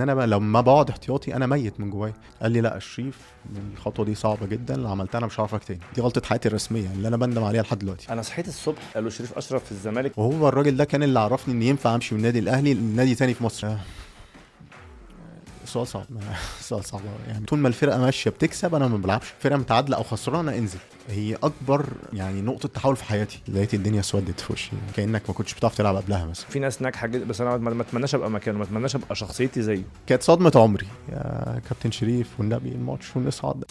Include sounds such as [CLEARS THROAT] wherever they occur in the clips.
إن أنا بقى لما بقعد احتياطي أنا ميت من جوايا. قال لي لا الشريف الخطوة دي صعبة جدا لو عملتها أنا مش هعرفك تاني. دي غلطة حياتي الرسمية اللي أنا بندم عليها لحد دلوقتي. أنا صحيت الصبح قالوا شريف أشرف في الزمالك. وهو الراجل ده كان اللي عرفني إن ينفع أمشي من النادي الأهلي لنادي تاني في مصر. سؤال صعب. [LAUGHS] سؤال صعب. يعني. طول ما الفرقة ماشية بتكسب أنا ما بلعبش. فرقة متعادلة أو خسرانة انزل. هي أكبر يعني نقطة تحول في حياتي. لقيت الدنيا اسودت في وشي. كأنك ما كنتش بتعرف تلعب قبلها مثلا. في ناس ناجحة جدا بس أنا ما ما أتمناش أبقى مكانه. ما أتمناش أبقى شخصيتي زيه. كانت صدمة عمري. يا كابتن شريف والنبي الماتش ونصعد.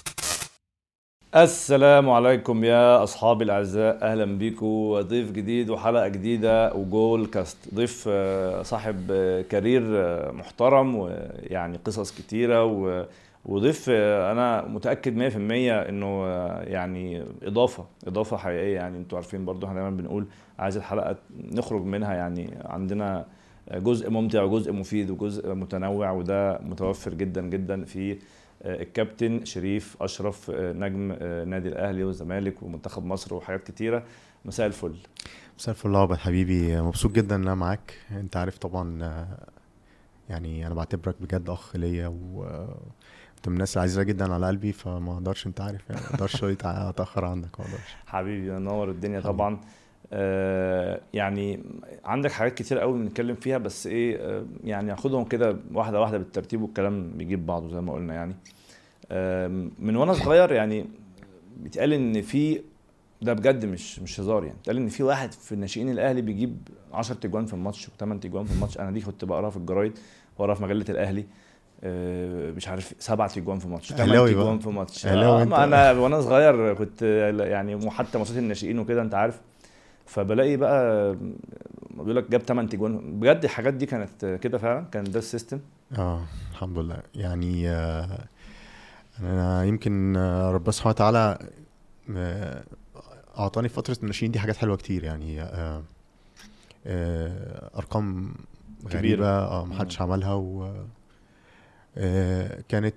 السلام عليكم يا اصحابي الأعزاء. أهلا بيكم ضيف جديد وحلقة جديدة وجول كاست. ضيف آه، صاحب آه، كارير آه، محترم ويعني قصص كتيرة وضيف أنا متأكد 100% إنه يعني إضافة إضافة حقيقية. يعني أنتوا عارفين برضو إحنا دايما بنقول عايز الحلقة نخرج منها. يعني عندنا جزء ممتع وجزء مفيد وجزء متنوع وده متوفر جدا جدا في الكابتن شريف أشرف آه، نجم آه، نادي الأهلي والزمالك ومنتخب مصر وحاجات كتيرة. مساء الفل. مساء الفل يا عبد حبيبي. مبسوط جدا إن أنا معاك. أنت عارف طبعا آه، يعني أنا بعتبرك بجد أخ ليا و انت من الناس العزيزة جدا على قلبي فما أقدرش أنت عارف يعني ما أقدرش اتاخر عنك ما أقدرش. حبيبي نور الدنيا. طبعا. آه يعني عندك حاجات كتير قوي بنتكلم فيها بس إيه آه يعني هاخدهم كده واحدة واحدة بالترتيب والكلام بيجيب بعضه زي ما قلنا يعني. آه من وأنا صغير يعني بيتقال إن في ده بجد مش مش هزار يعني بيتقال إن في واحد في الناشئين الأهلي بيجيب 10 تجوان في الماتش و8 تجوان في الماتش. أنا دي كنت بقراها في الجرايد وقراها في مجلة الأهلي. آه، مش عارف سبعة تجوان في ماتش 8 أهلاوي بقى. تجوان في ماتش. آه، أنا وأنا صغير كنت يعني حتى ماتشات الناشئين وكده أنت عارف. فبلاقي بقى بيقول لك جاب 8 تجوان. بجد الحاجات دي كانت كده فعلا؟ كان ده السيستم؟ آه الحمد لله. يعني آه، أنا يمكن آه، ربنا سبحانه وتعالى آه، أعطاني فترة الناشئين دي حاجات حلوة كتير. يعني آه، أرقام كبيرة. آه محدش عملها و كانت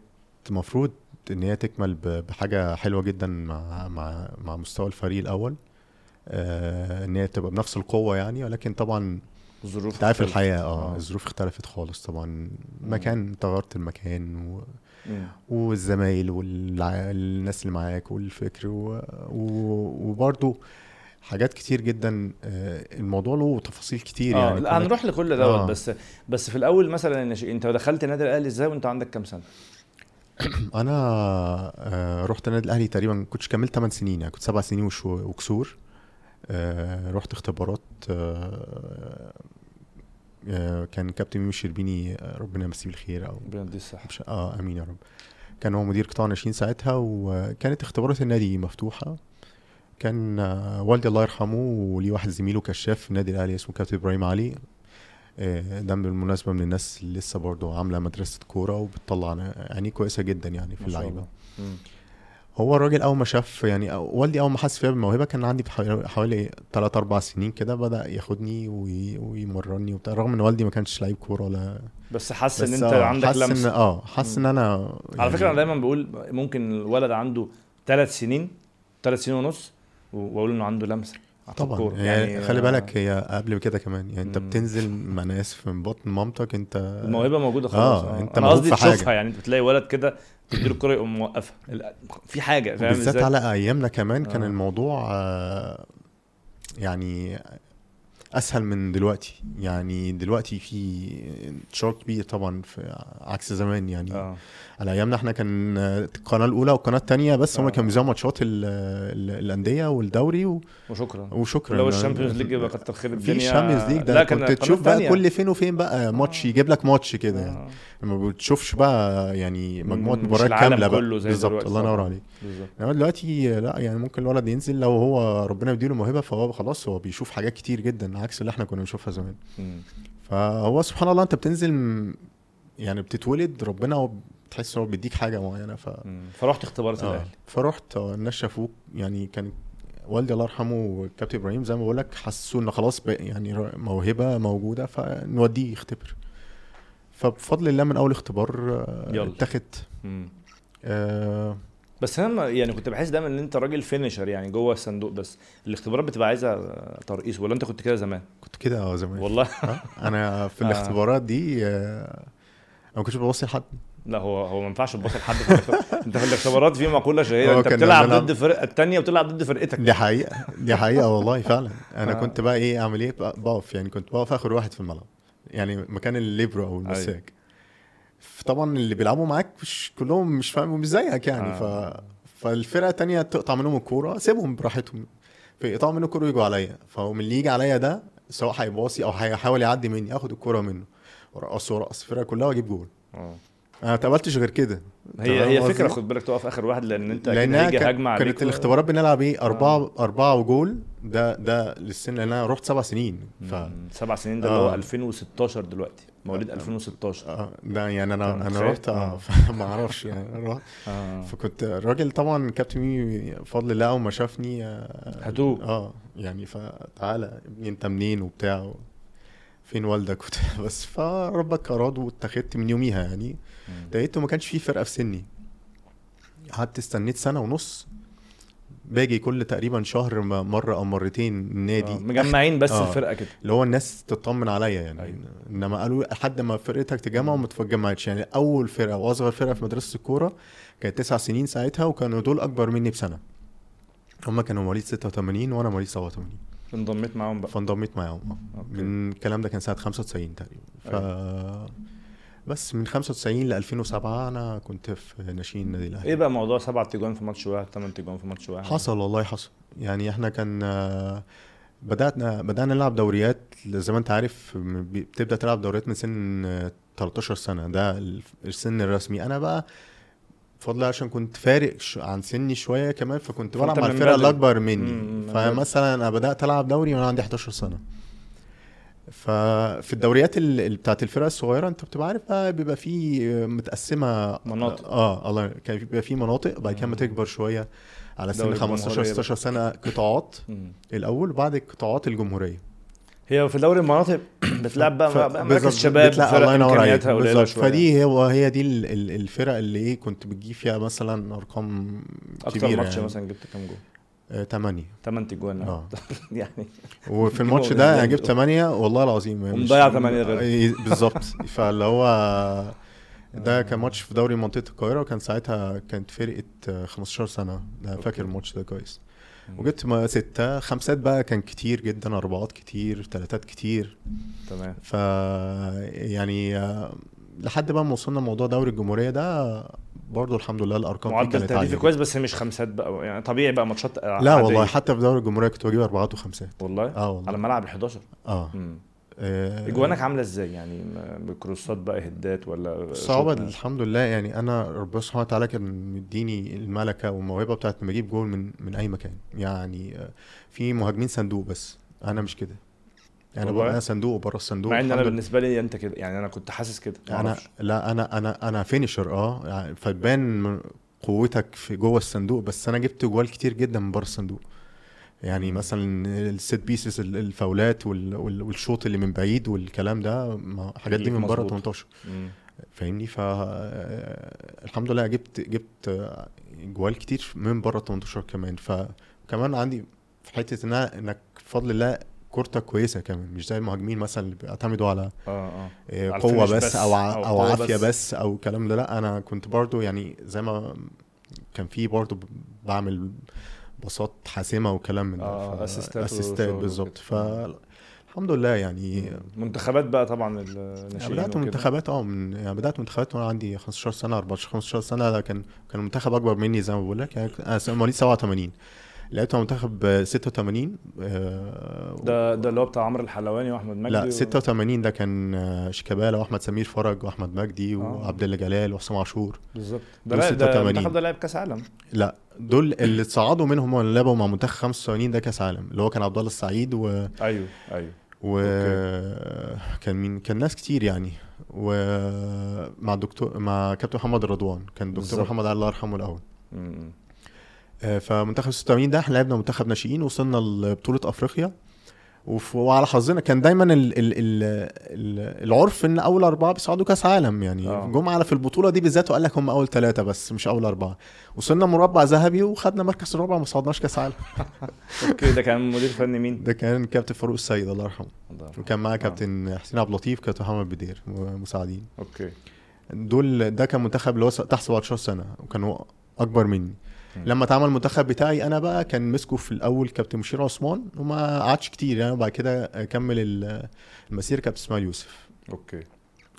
المفروض إن هي تكمل بحاجة حلوة جدا مع مع مع مستوى الفريق الأول. إن هي تبقى بنفس القوة يعني ولكن طبعا الظروف أنت عارف. الحياة آه آه. الظروف اختلفت خالص طبعا مكان انت غيرت المكان و... مم. والزمايل والناس اللي معاك والفكر و... و... وبرضو حاجات كتير جدا آه، الموضوع له تفاصيل كتير آه يعني لا هنروح لكل دوت آه. بس بس في الأول مثلا أنت دخلت النادي الأهلي إزاي وأنت عندك كام سنة؟ [CLEARS THROAT] أنا آه، رحت النادي الأهلي تقريبا كنتش كملت 8 سنين يعني كنت 7 سنين. وكسور آه، رحت اختبارات آه، آه، كان كابتن ميمي شربيني آه، ربنا يمسيه بالخير أو ربنا يديه الصحة. آه آمين يا رب. كان هو مدير قطاع ناشئين ساعتها وكانت اختبارات النادي مفتوحة. كان آه، والدي الله يرحمه وليه واحد زميله كشاف في النادي الأهلي اسمه كابتن إبراهيم علي. آه، ده بالمناسبة من الناس اللي لسه برضه عاملة مدرسة كورة وبتطلع يعني كويسة جدا يعني في اللعيبة. هو الراجل أول ما شاف يعني والدي أول ما حس فيها بالموهبة كان عندي حوالي 3 4 سنين كده بدأ ياخدني وي- ويمرني وبتاع رغم إن والدي ما كانش لعيب كورة ولا بس حاسس إن أنت آه، عندك لمسة آه حاسس إن أنا على يعني- فكره أنا دايما بقول ممكن الولد عنده ثلاث سنين ثلاث سنين ونص وأقول إنه عنده لمسة على طبعا الكورة. يعني خلي بالك هي قبل كده كمان يعني أنت. بتنزل ما أنا اسف من بطن مامتك أنت الموهبة موجودة خلاص آه،. أنت أنا قصدي. تشوفها يعني انت بتلاقي ولد كده تديله الكوره يقوم موقفها في حاجة فاهم بالذات؟ على أيامنا كمان كان آه. الموضوع آه، يعني أسهل من دلوقتي يعني دلوقتي في انتشار كبير طبعا في عكس زمان يعني آه على أيامنا إحنا كان القناة الأولى والقناة الثانية بس هم آه. كانوا بيذيعوا ماتشات ال- ال- الأندية والدوري و- وشكرا وشكرا لو ال Champions League يبقى كتر خير في الدنيا ال Champions League ده كنت تشوف بقى. كل فين وفين بقى ماتش آه. يجيب لك ماتش كده يعني آه. ما بتشوفش بقى يعني مجموعة مباريات كاملة بقى بالظبط الله ينور. عليك بالظبط إنما دلوقتي لا يعني ممكن الولد ينزل لو هو ربنا يديله موهبة فهو خلاص هو بيشوف حاجات كتير جدا عكس اللي إحنا كنا بنشوفها زمان. فهو سبحان الله أنت بتنزل يعني بتتولد ربنا إن هو بيديك حاجة معينة ف. فرحت اختبارات آه. الأهلي. فرحت آه، الناس شافوك. يعني كان والدي الله يرحمه والكابتن إبراهيم زي ما بقول لك حسوا إن خلاص بقى يعني موهبة موجودة فنوديه يختبر. فبفضل الله من أول اختبار آه، مم. آه. بس أنا يعني كنت بحس دايما إن أنت راجل فينيشر يعني جوه الصندوق بس. الاختبارات بتبقى عايزة ترقيص ولا أنت كنت كده زمان؟ كنت كده آه زمان. والله. آه، أنا في [LAUGHS] آه. الاختبارات دي آه، ما كنتش ببصي لحد لا هو هو ما ينفعش تبص لحد. [LAUGHS] انت في الاختبارات في مقولة شهيرة انت بتلعب ضد الفرقه الثانية وبتلعب ضد فرقتك. دي حقيقة دي حقيقة والله فعلا. أنا آه. كنت بقى إيه أعمل إيه؟ بقف. يعني كنت بقف آخر واحد في الملعب. يعني مكان الليبرو أو المساك. طبعا اللي بيلعبوا معاك مش كلهم مش فاهم مش زيك يعني. آه. ف فالفرقة التانية تقطع منهم الكورة سيبهم براحتهم. فيقطعوا منه الكورة ويجوا عليا. فهو من اللي يجي عليا ده سواء هيباصي أو هيحاول يعدي مني اخد الكورة منه. ورقصه ورقص الفرقه كلها واجيب جول. آه. أنا ما غير كده. هي هي؟ فكره خد بالك تقف آخر واحد لأن أنت لأنها هيجي هجمة عليك. كانت و- الاختبارات بنلعب إيه؟ أربعة أربعة وجول. ده ده للسن لأن أنا رحت سبع سنين. ف. سبع سنين ده اللي هو آه. 2016 دلوقتي. مواليد 2016 آه، ده يعني أنا متخيل؟ رحت آه. آه. [LAUGHS] ما أعرفش يعني. رحت. [LAUGHS] آه. فكنت الراجل طبعا كابتن ميمي بفضل الله أول ما شافني آه، هاتوه آه. يعني فتعالى أنت منين وبتاع فين والدك؟ [LAUGHS] بس فربك أراد واتخذت من يوميها يعني. لقيته ما كانش في فرقة في سني. قعدت استنيت سنة ونص. باجي كل تقريبا شهر م- مرة أو مرتين النادي آه. مجمعين بس آه. الفرقة كده. اللي هو الناس تطمن عليا يعني. أيوة. إنما قالوا لحد ما فرقتك تجمع وما تتجمعتش يعني أول فرقة وأصغر فرقة في مدرسة الكورة كانت تسع سنين ساعتها وكانوا دول أكبر مني بسنة. هما كانوا مواليد 86 وأنا مواليد 87 انضميت معاهم بقى. فانضميت معاهم آه. من الكلام ده كان سنه 95 تقريبا. ف بس من 95 ل 2007 أنا كنت في ناشئين النادي الأهلي. إيه بقى موضوع سبع تجوان في ماتش واحد ثمان تجوان في ماتش واحد؟ حصل والله حصل. يعني إحنا كان آه، بدأنا بدأنا نلعب دوريات زي ما أنت عارف بتبدأ تلعب دوريات من سن آه، 13 سنة. ده الف- السن الرسمي. أنا بقى بفضل عشان كنت فارق عن سني شوية كمان فكنت بلعب مع. الأكبر مم، مني. فمثلا أنا بدأت ألعب دوري وأنا عندي 11 سنة. ففي الدوريات ال- ال- بتاعت الفرق الصغيرة انت بتبقى عارف بقى بيبقى في متقسمة مناطق. آه الله كان بيبقى في مناطق بعد كده ما تكبر شوية على سن دوري 15 الجمهورية 16 سنة قطاعات. الأول وبعد القطاعات الجمهورية هي في دوري المناطق [COUGHS] بتلعب بقى, ف- بقى بالظبط، شباب فرق الله ينور عليك بالظبط شوية فدي هو هي دي ال- ال- الفرق اللي إيه كنت بتجيب فيها مثلا أرقام أكتر كبيرة ماتش يعني مثلا جبت كام جول؟ آه، تمانية. 8 تجوان. آه. [LAUGHS] يعني. وفي [LAUGHS] الماتش ده أنا جبت تمانية والله العظيم يعني ومضيع مش- تمانية غير. إيه، بالظبط. [LAUGHS] فاللي هو ده كان ماتش في دوري منطقة القاهرة وكان ساعتها كانت فرقة آه، 15 سنة. ده فاكر الماتش ده كويس. وجبت ما ستة. خمسات بقى كان كتير جدا أربعات كتير تلاتات كتير. تمام. ف يعني آه، لحد بقى ما وصلنا موضوع دوري الجمهورية ده برضه الحمد لله الأرقام معدل كانت عالية تهديفي كويس بس مش خمسات بقى يعني طبيعي بقى ماتشات لا عادية. والله حتى في دوري الجمهورية كنت بجيب أربعات وخمسات. والله؟ آه والله. على ملعب ال 11 آه. امم آه، إجوانك عاملة إزاي؟ يعني بكروسات بقى هدات ولا شوط؟ الحمد لله يعني أنا ربنا سبحانه وتعالى كان مديني الملكة والموهبة بتاعت اني بجيب جول من من أي مكان. يعني آه، في مهاجمين صندوق بس أنا مش كده. يعني أنا صندوق وبره الصندوق مع إن أنا. بالنسبة لي أنت كده يعني أنا كنت حاسس كده أنا. لا أنا أنا أنا فينيشر آه يعني فتبان قوتك في جوه الصندوق بس أنا جبت جوال كتير جدا من بره الصندوق يعني مثلا الست بيسز الفاولات وال- وال- والشوط اللي من بعيد والكلام ده الحاجات دي من بره مظبوط. 18 مم. فاهمني ف الحمد لله جبت جبت جوال كتير من بره 18 كمان فكمان عندي في حتة إنك بفضل الله كورتك كويسة كمان مش زي المهاجمين مثلا اللي بيعتمدوا على آه آه، على قوة بس, بس أو ع- أو أو قوة عافية بس. بس. أو الكلام ده لأ أنا كنت برضو يعني زي ما كان في برضو بعمل باصات حاسمة وكلام من ده آه، ف- أسيستات اسيستات وشغل بالظبط. فالحمد لله يعني منتخبات بقى طبعا يعني الناشئين بدأت. منتخبات آه من يعني بدأت منتخبات وأنا عندي 15 سنة 14 15 سنة كان كان منتخب أكبر مني زي ما بقول لك يعني أنا مواليد 87 لعبت مع منتخب 86 آه، ده ده اللي هو بتاع عمرو الحلواني وأحمد مجدي لا و- 86 ده كان آه، شيكابالا وأحمد سمير فرج وأحمد مجدي آه. وعبد الله جلال وحسام عاشور. بالظبط. ده دول لا ده 86. المنتخب ده لعب كأس عالم. لا دول اللي اتصعدوا منهم اللي لعبوا مع منتخب 85 ده كأس عالم اللي هو كان عبد الله السعيد و أيوه أيوه. وكان مين؟ كان ناس كتير يعني. ومع الدكتور مع كابتن محمد رضوان كان الدكتور. محمد الله يرحمه الأول. فمنتخب 86 ده إحنا لعبنا منتخب ناشئين وصلنا لبطولة أفريقيا وعلى حظنا كان دايما ال ال ال ال العرف إن أول أربعة بيصعدوا كأس عالم يعني آه. جم على في البطولة دي بالذات وقال لك هم أول ثلاثة بس مش أول أربعة وصلنا مربع ذهبي وخدنا مركز الرابع ما صعدناش كأس عالم [LAUGHS] okay ده كان مدير فني مين؟ ده كان كابتن فاروق السيد الله يرحمه. وكان معاه آه. كابتن حسين عبد اللطيف كابتن محمد بدير ومساعدين okay دول ده كان منتخب اللي هو تحت 17 سنة وكانوا أكبر مني. لما اتعمل المنتخب بتاعي أنا بقى كان مسكه في الأول كابتن مشير عثمان وما قعدش كتير يعني وبعد كده كمل ال- المسيره كابتن اسماعيل يوسف. okay.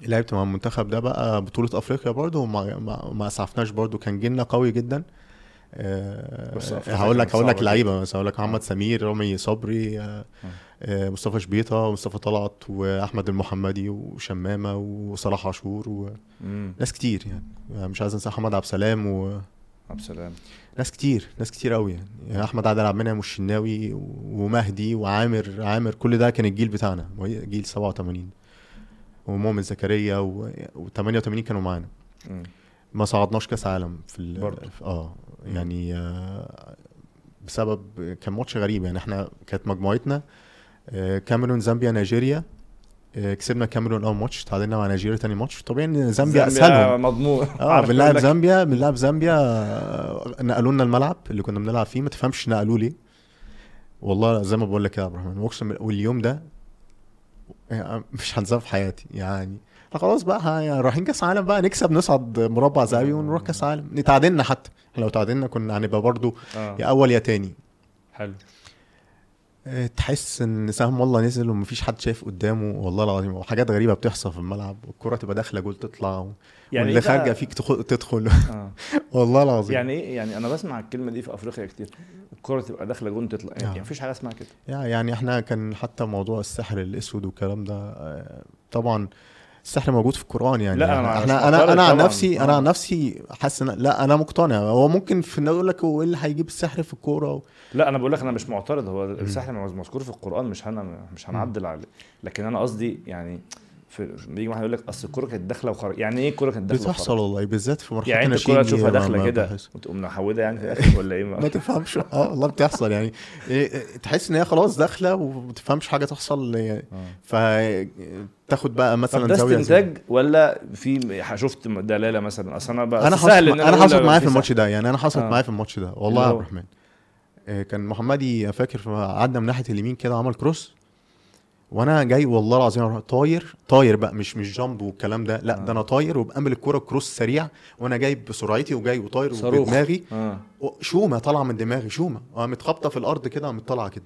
لعبت مع المنتخب ده بقى بطولة أفريقيا برضه وما ما, ما أسعفناش برضه كان جيلنا قوي جدا. آه، بس هقول لك هقول لك لعيبة مثلا هقول لك محمد سمير رامي صبري آه، آه، مصطفى شبيطة ومصطفى طلعت وأحمد المحمدي وشمامة وصلاح عاشور وناس كتير يعني. يعني مش عايز أنسى محمد عبد السلام وناس عبد السلام. كتير ناس كتير قوي يعني, يعني أحمد عادل عبد المنعم والشناوي ومهدي وعامر عامر كل ده كان الجيل بتاعنا جيل 87 ومؤمن زكريا و88 كانوا معانا. ما صعدناش كأس عالم في ال... برضه. آه. يعني آه بسبب كان ماتش غريب يعني. إحنا كانت مجموعتنا آه كاميرون زامبيا نيجيريا كسبنا كاميرون أول ماتش تعادلنا مع نيجيريا تاني ماتش. طبيعي إن زامبيا أسهلهم. مضمون. آه بنلعب. زامبيا بنلعب زامبيا آه، نقلوا لنا الملعب اللي كنا بنلعب فيه ما تفهمش نقلوه ليه. والله زي ما بقول لك يا عبد الرحمن أقسم واليوم ده يعني مش هنساه في حياتي. يعني خلاص بقى يعني رايحين كأس عالم بقى نكسب نصعد مربع ذهبي ونروح كأس عالم. نتعادلنا حتى. لو تعادلنا كنا هنبقى برضو آه. يا أول يا تاني. حلو. آه، تحس إن سهم الله نزل ومفيش حد شايف قدامه؟ والله العظيم وحاجات غريبة بتحصل في الملعب والكرة تبقى داخلة جول تطلع و... يعني واللي إيه خارجة فيك تخ- تدخل. آه. [LAUGHS] والله العظيم. يعني إيه؟ يعني أنا بسمع الكلمة دي في أفريقيا كتير الكرة تبقى داخلة جون تطلع. آه. يعني مفيش حاجة اسمها كده. يع- يعني إحنا كان حتى موضوع السحر الأسود والكلام ده آه، طبعا السحر موجود في القرآن يعني. لا، أنا أنا معترض أنا عن طبعاً. نفسي أنا آه. عن نفسي حاسس لا أنا مقتنع. هو ممكن في الناس يقول لك هو إيه اللي هيجيب السحر في الكورة. لا أنا بقول لك أنا مش معترض هو السحر مذكور في القرآن مش هن مش هنعدل عليه لكن أنا قصدي يعني في بيجي واحد يقول لك أصل الكورة كانت داخلة وخرج يعني إيه الكورة كانت داخلة بتحصل؟ والله بالذات في مرحلة يعني أنت الكورة تشوفها داخلة كده. وتقوم محودها يعني في الآخر ولا إيه ما [LAUGHS] ما تفهمش آه والله بتحصل يعني إيه، تحس إن هي خلاص داخلة وما تفهمش حاجة تحصل يعني آه. فتاخد بقى مثلا ده زاوية استنتاج ولا في شفت دلالة مثلا أصل أنا بقى أنا حصل حصلت معايا في. الماتش ده يعني أنا حصلت آه. معايا في الماتش ده والله يا عبد؟ الرحمن كان محمدي فاكر في- عدى من ناحية اليمين كده عمل كروس. وأنا جاي والله العظيم طاير طاير بقى مش مش جامب والكلام ده لا آه. ده أنا طاير وبأمل الكوره كروس سريع وأنا جاي بسرعتي وجاي وطاير صاروخ. بدماغي آه. شومة طالعة من دماغي شومة. قامت خابطه في الأرض كده قامت طالعة كده.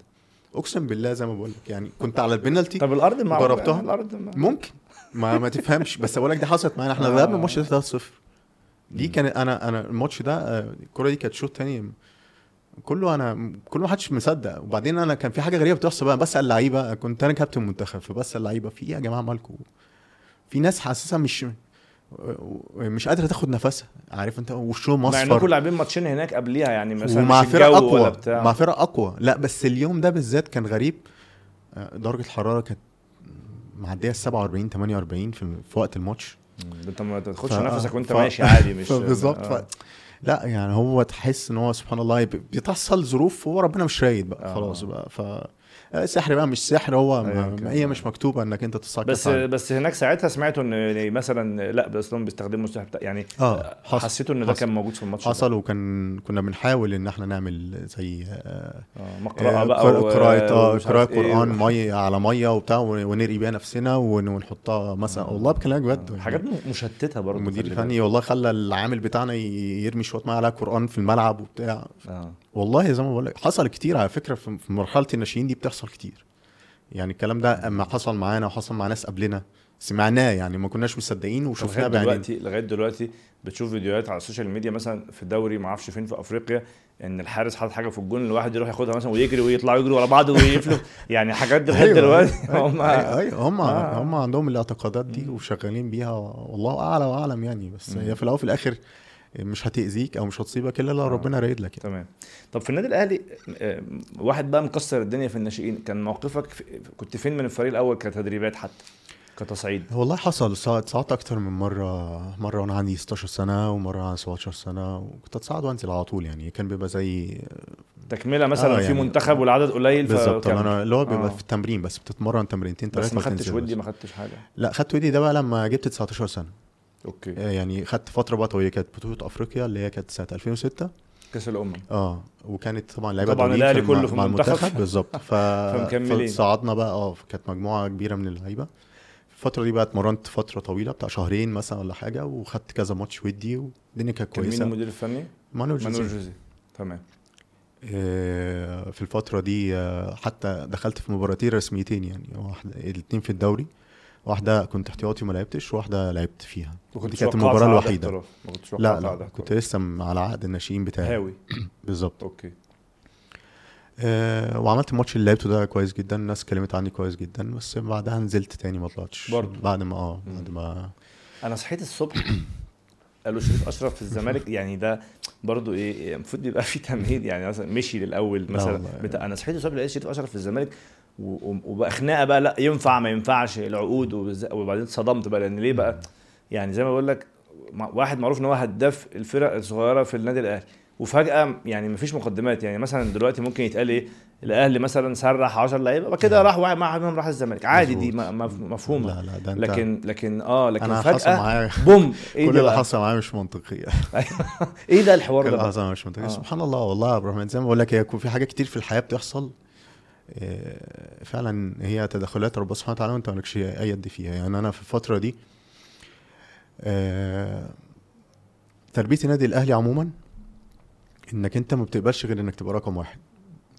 أقسم بالله زي ما بقول لك يعني كنت على البنالتي طب الأرض مع جربتها؟ الأرض مع... ممكن. ما ما تفهمش. بس بقول لك دي حصلت معانا. إحنا آه. غلبنا الماتش ده 3-0 دي كان أنا أنا الماتش ده آه، الكوره دي كانت شوط تاني كله أنا كله ما حدش مصدق. وبعدين أنا كان في حاجة غريبة بتحصل بقى. بسأل اللعيبه كنت أنا كابتن منتخب فبسأل اللعيبه في إيه يا جماعة مالكم في ناس حاسسها مش مش قادرة تاخد نفسها. عارف أنت؟ وشهم مع انكم أصفر. لاعبين ماتشين هناك قبليها يعني مثلا ومع فرق أقوى. مع فرق أقوى. لا بس اليوم ده بالذات كان غريب. درجة الحرارة كانت معدية ال 47 48 في, في وقت الماتش. انت ما تاخدش ف- نفسك وانت ف- ماشي عادي [LAUGHS] مش بالظبط. آه. ف... لا يعني هو تحس إن هو سبحان الله ب- بتحصل ظروف هو ربنا مش رايد بقى آه. خلاص بقى ف سحر بقى مش سحر هو أيوة ما. هي مش مكتوبة إنك أنت تصعد بس عالم. بس هناك ساعتها سمعتوا إن مثلا لا بس هم بيستخدموا السحر بتاع يعني آه حصل حسيتوا إن ده حصل. كان موجود في الماتش ده. حصل وكان كنا بنحاول إن إحنا نعمل زي آه، مقرأة آه، بقى قراءة- و- قراءة آه إيه. قرآن مية على مية وبتاع ون- ونرقي بيها نفسنا ون- ونحطها مثلا والله بكلمك بجد يعني. حاجات م- مشتتة برضه المدير الفني والله خلى العامل بتاعنا يرمي شوية مية على قرآن في الملعب وبتاع بالك. والله زي ما بقول لك حصل كتير على فكرة في مرحلة الناشئين دي بتحصل كتير. يعني الكلام ده أما حصل معانا وحصل مع ناس قبلنا سمعناه يعني ما كناش مصدقين وشفناه بعينينا. دلوقتي لغاية دلوقتي بتشوف فيديوهات على السوشيال ميديا مثلا في دوري ما أعرفش فين في أفريقيا إن الحارس حاطط حاجة في الجون الواحد يروح ياخدها مثلا ويجري ويطلعوا يجروا ورا بعض ويقفلوا. [LAUGHS] يعني حاجات دي لغاية دلوقتي هم أيوه أيوة، هم آه. هم عندهم الاعتقادات دي وشغالين بيها والله أعلى وأعلم يعني. بس. هي في الأول وفي الآخر مش هتأذيك أو مش هتصيبك إلا لو آه. ربنا رايد لك يعني. تمام طب في النادي الأهلي آه، واحد بقى مكسر الدنيا في الناشئين كان موقفك في كنت فين من الفريق الأول كتدريبات حتى كتصعيد والله حصل صعد صعدت أكتر من مرة مرة وأنا عندي 16 سنة ومرة عندي 17 سنة وكنت أتصعد وأنزل على طول يعني كان بيبقى زي تكملة مثلا آه، في يعني منتخب والعدد قليل بالظبط. أنا اللي هو بيبقى آه. في التمرين بس بتتمرن تمرينتين بس ثلاثة ما خدتش ودي ما خدتش حاجة لا خدت ودي ده بقى لما جبت 19 سنة أوكي. آه، يعني خدت فترة بقى طويلة كانت بطولة أفريقيا اللي هي كانت سنة 2006 كأس الأمم. آه وكانت طبعا لعيبة طبعاً في كله في مع المنتخب. [LAUGHS] بالظبط. ف [LAUGHS] فمكملين. فصعدنا بقى آه كانت مجموعة كبيرة من اللعيبة. الفترة دي بقى اتمرنت فترة طويلة بتاع شهرين مثلا ولا حاجة وخدت كذا ماتش ودي والدنيا كانت كان مين كويسة. المدير الفني؟ مانويل مانويل جوزيه. جوزي تمام. آه، في الفترة دي آه، حتى دخلت في مباراتين رسميتين يعني واحدة الاثنين في الدوري. واحدة كنت احتياطي وما لعبتش واحدة لعبت فيها وكنت كانت المباراة الوحيدة. ما كنتش لا لا على كنت. لسه على عقد الناشئين بتاعي هاوي [CLEARS THROAT] بالظبط أوكي آه وعملت الماتش اللي لعبته ده كويس جدا الناس اتكلمت عني كويس جدا بس بعدها نزلت تاني ما طلعتش برضه. بعد ما آه. بعد ما أنا صحيت الصبح [CLEARS THROAT] قالوا شريف أشرف في الزمالك يعني ده برضو إيه المفروض يبقى في تمهيد يعني مثلا مشي للأول مثلا. بتاع أنا صحيت الصبح لقيت شريف أشرف في الزمالك وبقى خناقه بقى لا ينفع ما ينفعش العقود وبعدين اتصدمت بقى لأن ليه بقى؟ يعني زي ما بقول لك واحد معروف إن هو هداف الفرق الصغيرة في النادي الأهلي. وفجأة يعني مفيش مقدمات. يعني مثلا دلوقتي ممكن يتقال إيه؟ الأهلي مثلا سرح 10 لعيبة بعد كده راح واحد معاهم راح الزمالك. عادي دي مفهومه لا لا ده أنت لكن لكن آه لكن حصل فجأة معايا [LAUGHS] بوم إيه كل اللي؟ حصل معايا مش منطقي. [LAUGHS] إيه ده الحوار كل ده اللي بقى؟ حصل معايا مش منطقي. آه. سبحان الله والله يا عبد الرحمن زي ما بقول لك هي يكون في حاجات كتير في الحياة بتحصل. فعلا هي تدخلات ربنا سبحانه وتعالى وأنت مالكش أي يد فيها. يعني أنا في الفترة دي آه، تربية النادي الأهلي عموما إنك أنت ما بتقبلش غير إنك تبقى رقم واحد.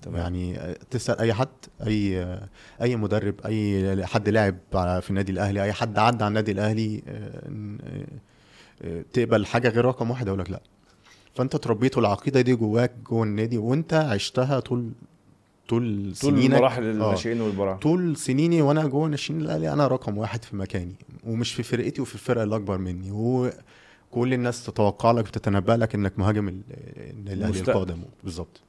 تمام. يعني آه، تسأل أي حد أي آه، أي مدرب أي حد لاعب على- في النادي الأهلي أي حد عدى على النادي الأهلي آه، آه، آه، تقبل حاجة غير رقم واحد أقول لك لا. فأنت اتربيت والعقيده دي جواك جوه النادي وأنت عشتها طول طول طول سنينك مراحل آه. الناشئين والبراعم طول سنيني وأنا جوه ناشئين الاهلي أنا رقم واحد في مكاني ومش في فرقتي وفي الفرقة اللي أكبر مني وكل الناس تتوقع لك وتتنبأ لك إنك مهاجم الأهلي. القادم بالظبط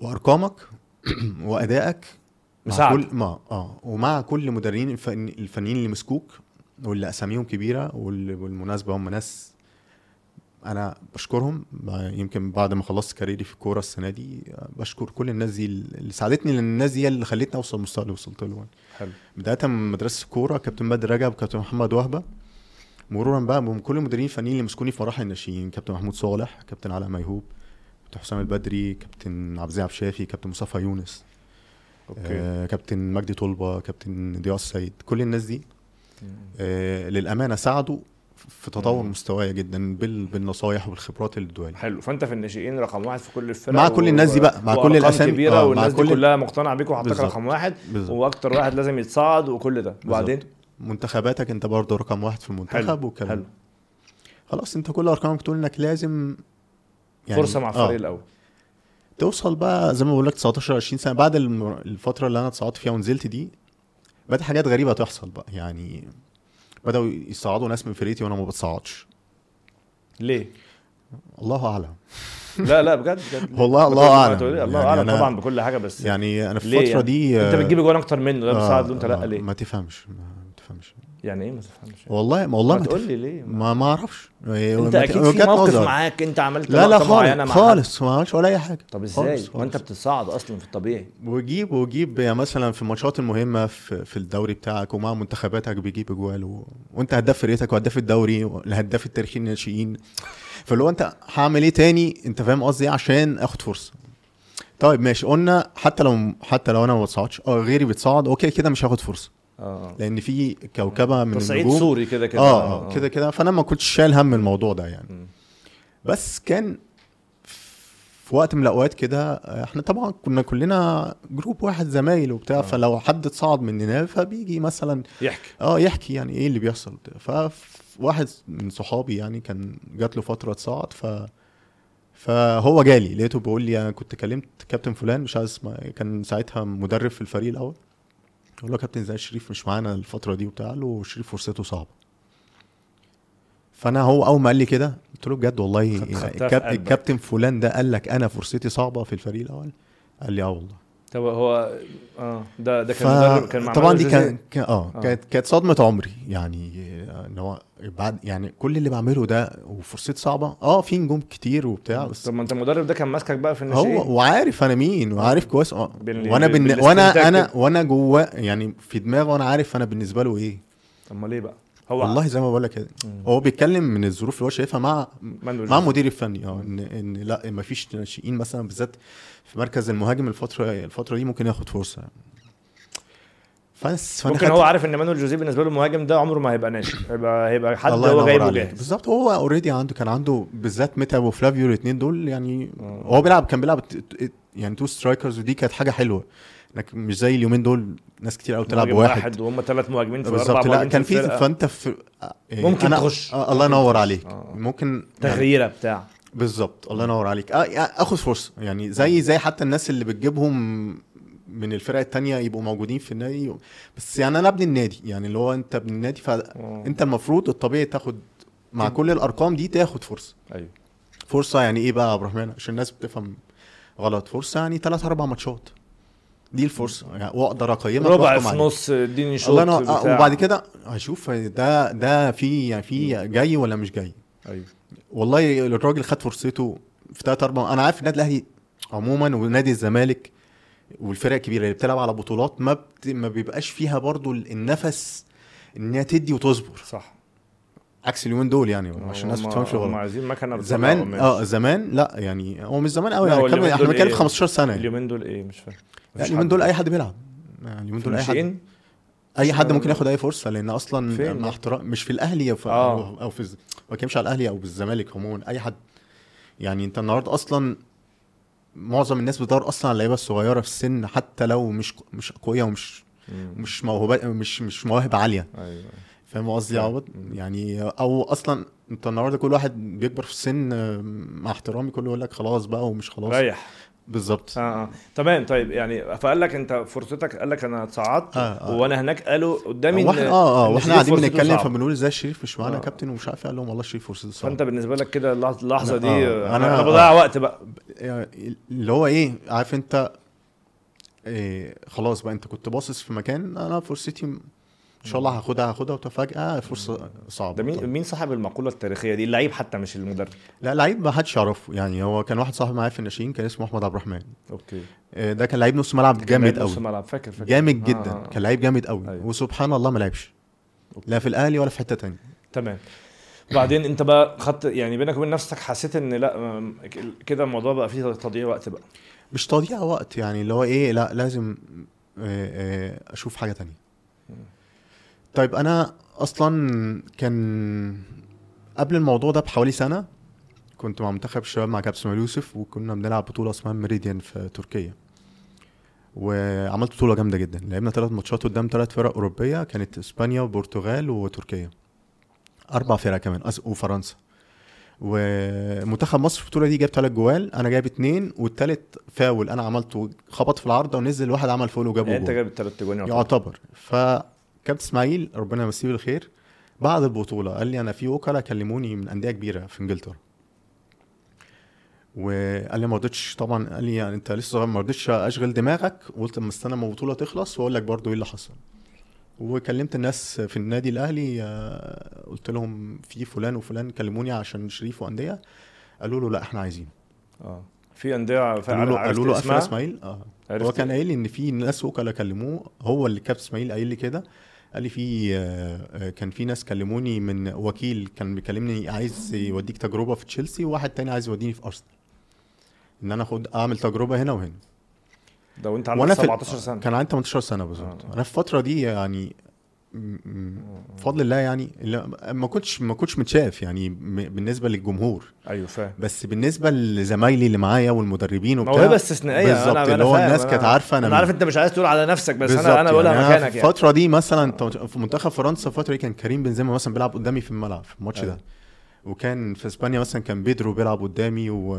وأرقامك [CLEARS THROAT] وأدائك مع مساعد. كل ما آه ومع كل مدربين الفن- الفنيين اللي مسكوك واللي أساميهم كبيرة واللي بالمناسبه هم ناس أنا بشكرهم. يمكن بعد ما خلصت career ي في الكورة السنة دي بشكر كل الناس دي اللي ساعدتني لأن الناس دي اللي خلتني أوصل للمستوى اللي وصلت له. يعني. حلو. بداية من مدرسة الكورة كابتن بدر رجب كابتن محمد وهبة. مرورا بقى بكل المدربين الفنيين اللي مسكوني في مراحل الناشئين. كابتن محمود صالح كابتن علاء ميهوب كابتن حسام البدري كابتن عبد العزيز عبد الشافي كابتن مصطفى يونس okay. آه كابتن مجدي طلبة كابتن ضياء السيد. كل الناس دي آه للأمانة ساعدوا في تطور مم. مستواي جدا بال بالنصايح والخبرات اللي ادوها حلو. فأنت في الناشئين رقم واحد في كل الفرق مع كل الناس دي بقى، مع كل الأسامي- كبيرة آه، مع والناس دي كل- كلها مقتنعة بيك بالظبط. رقم واحد. وأكتر واحد لازم يتصاعد وكل ده. وبعدين؟ منتخباتك انت برضه رقم واحد في المنتخب حلو. وكلام. حلو. خلاص انت كل أرقامك تقول إنك لازم فرصة مع الفريق آه. الأول. توصل بقى زي ما بقول لك 19 20 سنة. بعد الفترة اللي أنا اتصعدت فيها ونزلت دي بدأت حاجات غريبة تحصل بقى. يعني بدأوا يصعدوا ناس من فرقتي وأنا ما بتصعدش ليه؟ الله أعلم لا لا بجد بجد [LAUGHS] والله الله. تقول- الله يعني أعلم أنا- طبعا بكل حاجة بس يعني أنا في الفترة يعني؟ دي أنت بتجيب جوان أكتر منه ده بتساعد وانت لا آه، ليه؟ ما تفهمش ما تفهمش يعني إيه ما تفهمش؟ والله ما والله ما تقول لي ليه؟ ما ما أعرفش أنت أكيد في موقف معاك أنت عملت لا لا خالص مع. خالص ما عملش ولا أي حاجة طب إزاي؟ ما انت. بتتصاعد أصلا في الطبيعي وجيب وجيب يعني مثلا في الماتشات المهمة في, في الدوري بتاعك ومع منتخباتك بتجيب أجوال و... وأنت هداف فرقتك وهداف الدوري الهداف التاريخي الناشئين هو أنت هعمل إيه تاني أنت فاهم قصدي إيه؟ عشان آخد فرصة طيب ماشي قلنا حتى لو حتى لو أنا ما بتصعدش آه غيري بيتصعد okay كده مش هاخد فرصة آه. لأن في كوكبة من تصعيد النجوم. sorry كده كده. آه آه كده كده. فأنا ما كنتش شايل هم الموضوع ده يعني. مم. بس كان في وقت من الأوقات كده إحنا طبعا كنا كلنا جروب واحد زمايل وبتاع آه. فلو حد اتصعد مننا فبيجي مثلا يحكي. آه يحكي يعني إيه اللي بيحصل. فواحد من صحابي يعني كان جات له فترة اتصعد ف فهو جالي لقيته بيقول لي أنا كنت كلمت كابتن فلان مش عايز كان ساعتها مدرب في الفريق الأول. بقول له كابتن إزاي شريف مش معانا الفترة دي وبتاع. له شريف فرصته صعبة. فأنا هو أول ما قال لي كده قلت له بجد والله. الكابتن فلان ده قال لك أنا فرصتي صعبة في الفريق الأول؟ قال لي آه والله. طب هو آه ده ده ف... كان مدرب كان مع طبعا دي. كان كان- آه آه. كانت كانت صدمة عمري يعني آه، ان هو بعد يعني كل اللي بعمله ده وفرصتي صعبة آه في نجوم كتير وبتاع بس طب ما انت المدرب ده كان ماسكك بقى في الناشئين هو وعارف أنا مين وعارف كويس آه بال- وأنا بن... وأنا أنا. وأنا جواه يعني في دماغي وأنا عارف أنا بالنسبة له إيه امال ليه بقى؟ هو والله زي ما بقول لك. هو بيتكلم من الظروف اللي هو شايفها مع مع. المدير الفني آه ان إن لا ما فيش ناشئين مثلا بالذات في مركز المهاجم الفترة الفترة دي ممكن ياخد فرصة فأنا ممكن هو عارف إن مانويل جوزيه بالنسبة له المهاجم ده عمره ما هيبقى ناشئ هيبقى هيبقى حد هو جايبه. جاهز بالظبط هو already عنده كان عنده بالذات متعب وفلافيو الاثنين دول يعني. هو بيلعب كان بيلعب يعني two strikers ودي كانت حاجة حلوة انك مش زي اليومين دول ناس كتير قوي بتلعب مهاجم بواحد. وهم ثلاث مهاجمين في أربع بالظبط لا كان في. فأنت في إيه، ممكن أنا تخش. آه الله ممكن ينور. عليك آه. ممكن يعني تغييرة بتاع. بالظبط. الله ينور عليك. آه يعني آخد فرصة. يعني زي زي حتى الناس اللي بتجيبهم من الفرق التانية يبقوا موجودين في النادي. بس يعني أنا ابن النادي. يعني اللي هو أنت ابن النادي فانت المفروض الطبيعي تاخد مع كل الأرقام دي تاخد فرصة. أيوه. فرصة يعني إيه بقى يا عبد الرحمن؟ عشان الناس بتفهم غلط. فرصة يعني ثلاث أربع ماتشات. دي الفرصة. يعني وأقدر أقيمك ربع في. نص اديني شوط ينور. آه،. وبعد كده هشوف ده ده في يعني في جاي ولا مش جاي. أيوه. والله الراجل خد فرصته في ثلاث أربع أنا عارف النادي الأهلي عموما ونادي الزمالك والفرق الكبيره اللي بتلعب على بطولات ما بت... ما بيبقاش فيها برضو النفس إن هي تدي وتصبر. صح. عكس اليومين دول يعني عشان الناس بتفهمش هم غلط عايزين مكنه زمان قماش. آه زمان لا يعني هو مش زمان قوي يعني كان إحنا بنتكلم في إيه؟ 15 سنة يعني. اليومين دول إيه؟ مش فاهم. يعني اليومين دول أي حد بيلعب. يعني اليومين دول أي حد. أي حد ممكن ياخد أي فرصة لأن أصلا؟ مع احترام مش في الأهلي أو في آه. أو, في ما بتكلمش على الأهلي أو بالزمالك عموما أي حد. يعني أنت النهارده أصلا معظم الناس بتدور أصلا على اللعيبة الصغيرة في السن حتى لو مش مش أقوياء ومش مم. مش موهبه مش مش مواهب عالية. أيوه. فاهم قصدي يا. عوض؟ يعني أو أصلا أنت النهارده كل واحد بيكبر في السن مع احترامي كله يقول لك خلاص بقى ومش خلاص. ريح. بالظبط آه آه تمام طيب يعني فقال لك أنت فرصتك قال لك أنا اتصعدت آه، آه. وأنا هناك قالوا قدامي وإحنا آه آه وإحنا قاعدين بنتكلم. فبنقول إزاي الشريف مش معانا آه. كابتن ومش عارف. قال لهم والله الشريف فرصته صعبة فأنت بالنسبة لك كده اللحظه أنا- دي آه، آه، أنا- أنا بضيع آه. وقت بقى يعني اللي هو إيه عارف أنت إيه خلاص بقى أنت كنت باصص في مكان أنا فرصتي إن شاء الله هاخدها هاخدها وتفاجأة فرصة صعبة. ده مين طبعاً. مين صاحب المقولة التاريخية دي؟ اللعيب حتى مش المدرب. لا لعيب ما حدش يعرفه. يعني هو كان واحد صاحبي معايا في الناشئين كان اسمه أحمد عبد الرحمن. أوكي. إيه ده كان لعيب نص ملعب جامد نص قوي ملعب فاكر فاكر. جامد آه، جدا. آه. كان لعيب جامد قوي أيوة. وسبحان الله ما لعبش. لا في الأهلي ولا في حتة تانية. تمام. وبعدين انت بقى خدت يعني بينك وبين نفسك حسيت إن لا كده الموضوع بقى فيه تضييع وقت بقى. مش تضييع وقت يعني اللي هو إيه لا لازم آه، آه، أشوف حاجة تانية. طيب أنا أصلا كان قبل الموضوع ده بحوالي سنة كنت مع منتخب الشباب مع كابتن يوسف وكنا بنلعب بطولة اسمها ميريديان في تركيا. وعملت بطولة جامدة جدا. لعبنا ثلاث ماتشات قدام ثلاث فرق أوروبية كانت إسبانيا والبرتغال وتركيا. أربع فرق كمان وفرنسا. ومنتخب مصر في البطولة دي جاب ثلاث جوال أنا جايب اتنين والتالت فاول أنا عملته خبط في العارضة ونزل واحد عمل فاول وجابه يعني أنت جايب الثلاث اجوان يعتبر. يعتبر. فكابتن إسماعيل ربنا يمسيه بالخير بعد البطولة قال لي أنا في وكلاء كلموني من أندية كبيرة في إنجلترا. وقال لي ما رضيتش طبعا قال لي يعني أنت لسه صغير ما رضيتش أشغل دماغك؟ وقلت أما استنى ما البطولة تخلص وأقول لك برضو إيه اللي حصل. وكلمت الناس في النادي الأهلي آه، قلت لهم في فلان وفلان كلموني عشان شريف وأندية. قالوا له لا إحنا عايزين آه. في أندية فا- قالوا له قفل؟ إسماعيل. آه. هو كان قايل لي إن في ناس وكلاء كلموه هو اللي كابتن إسماعيل قايل لي كده. قال لي في آه، كان في ناس كلموني من وكيل كان بيكلمني عايز يوديك تجربة في تشيلسي وواحد تاني عايز يوديني في أرسنال. إن أنا اخد أعمل تجربة هنا وهنا. ده وأنت عندك وأنا في 17 سنة. كان عندي 18 سنة بالظبط. آه. أنا في الفترة دي يعني بفضل الله يعني ما كنتش ما كنتش متشاف يعني بالنسبة للجمهور. أيوه فاهم. بس بالنسبة لزمايلي اللي معايا والملمدربين وبتاع موهبه استثنائية. بالظبط اللي هو. الناس كانت عارفة أنا أنا عارف. أنت مش عايز تقول على نفسك بس أنا أنا بقولها يعني مكانك يعني. الفترة دي مثلا في منتخب فرنسا الفترة دي كان كريم بنزيما مثلا بيلعب قدامي في الملعب في الماتش أيوة. ده وكان في إسبانيا مثلا كان بيدرو بيلعب قدامي و...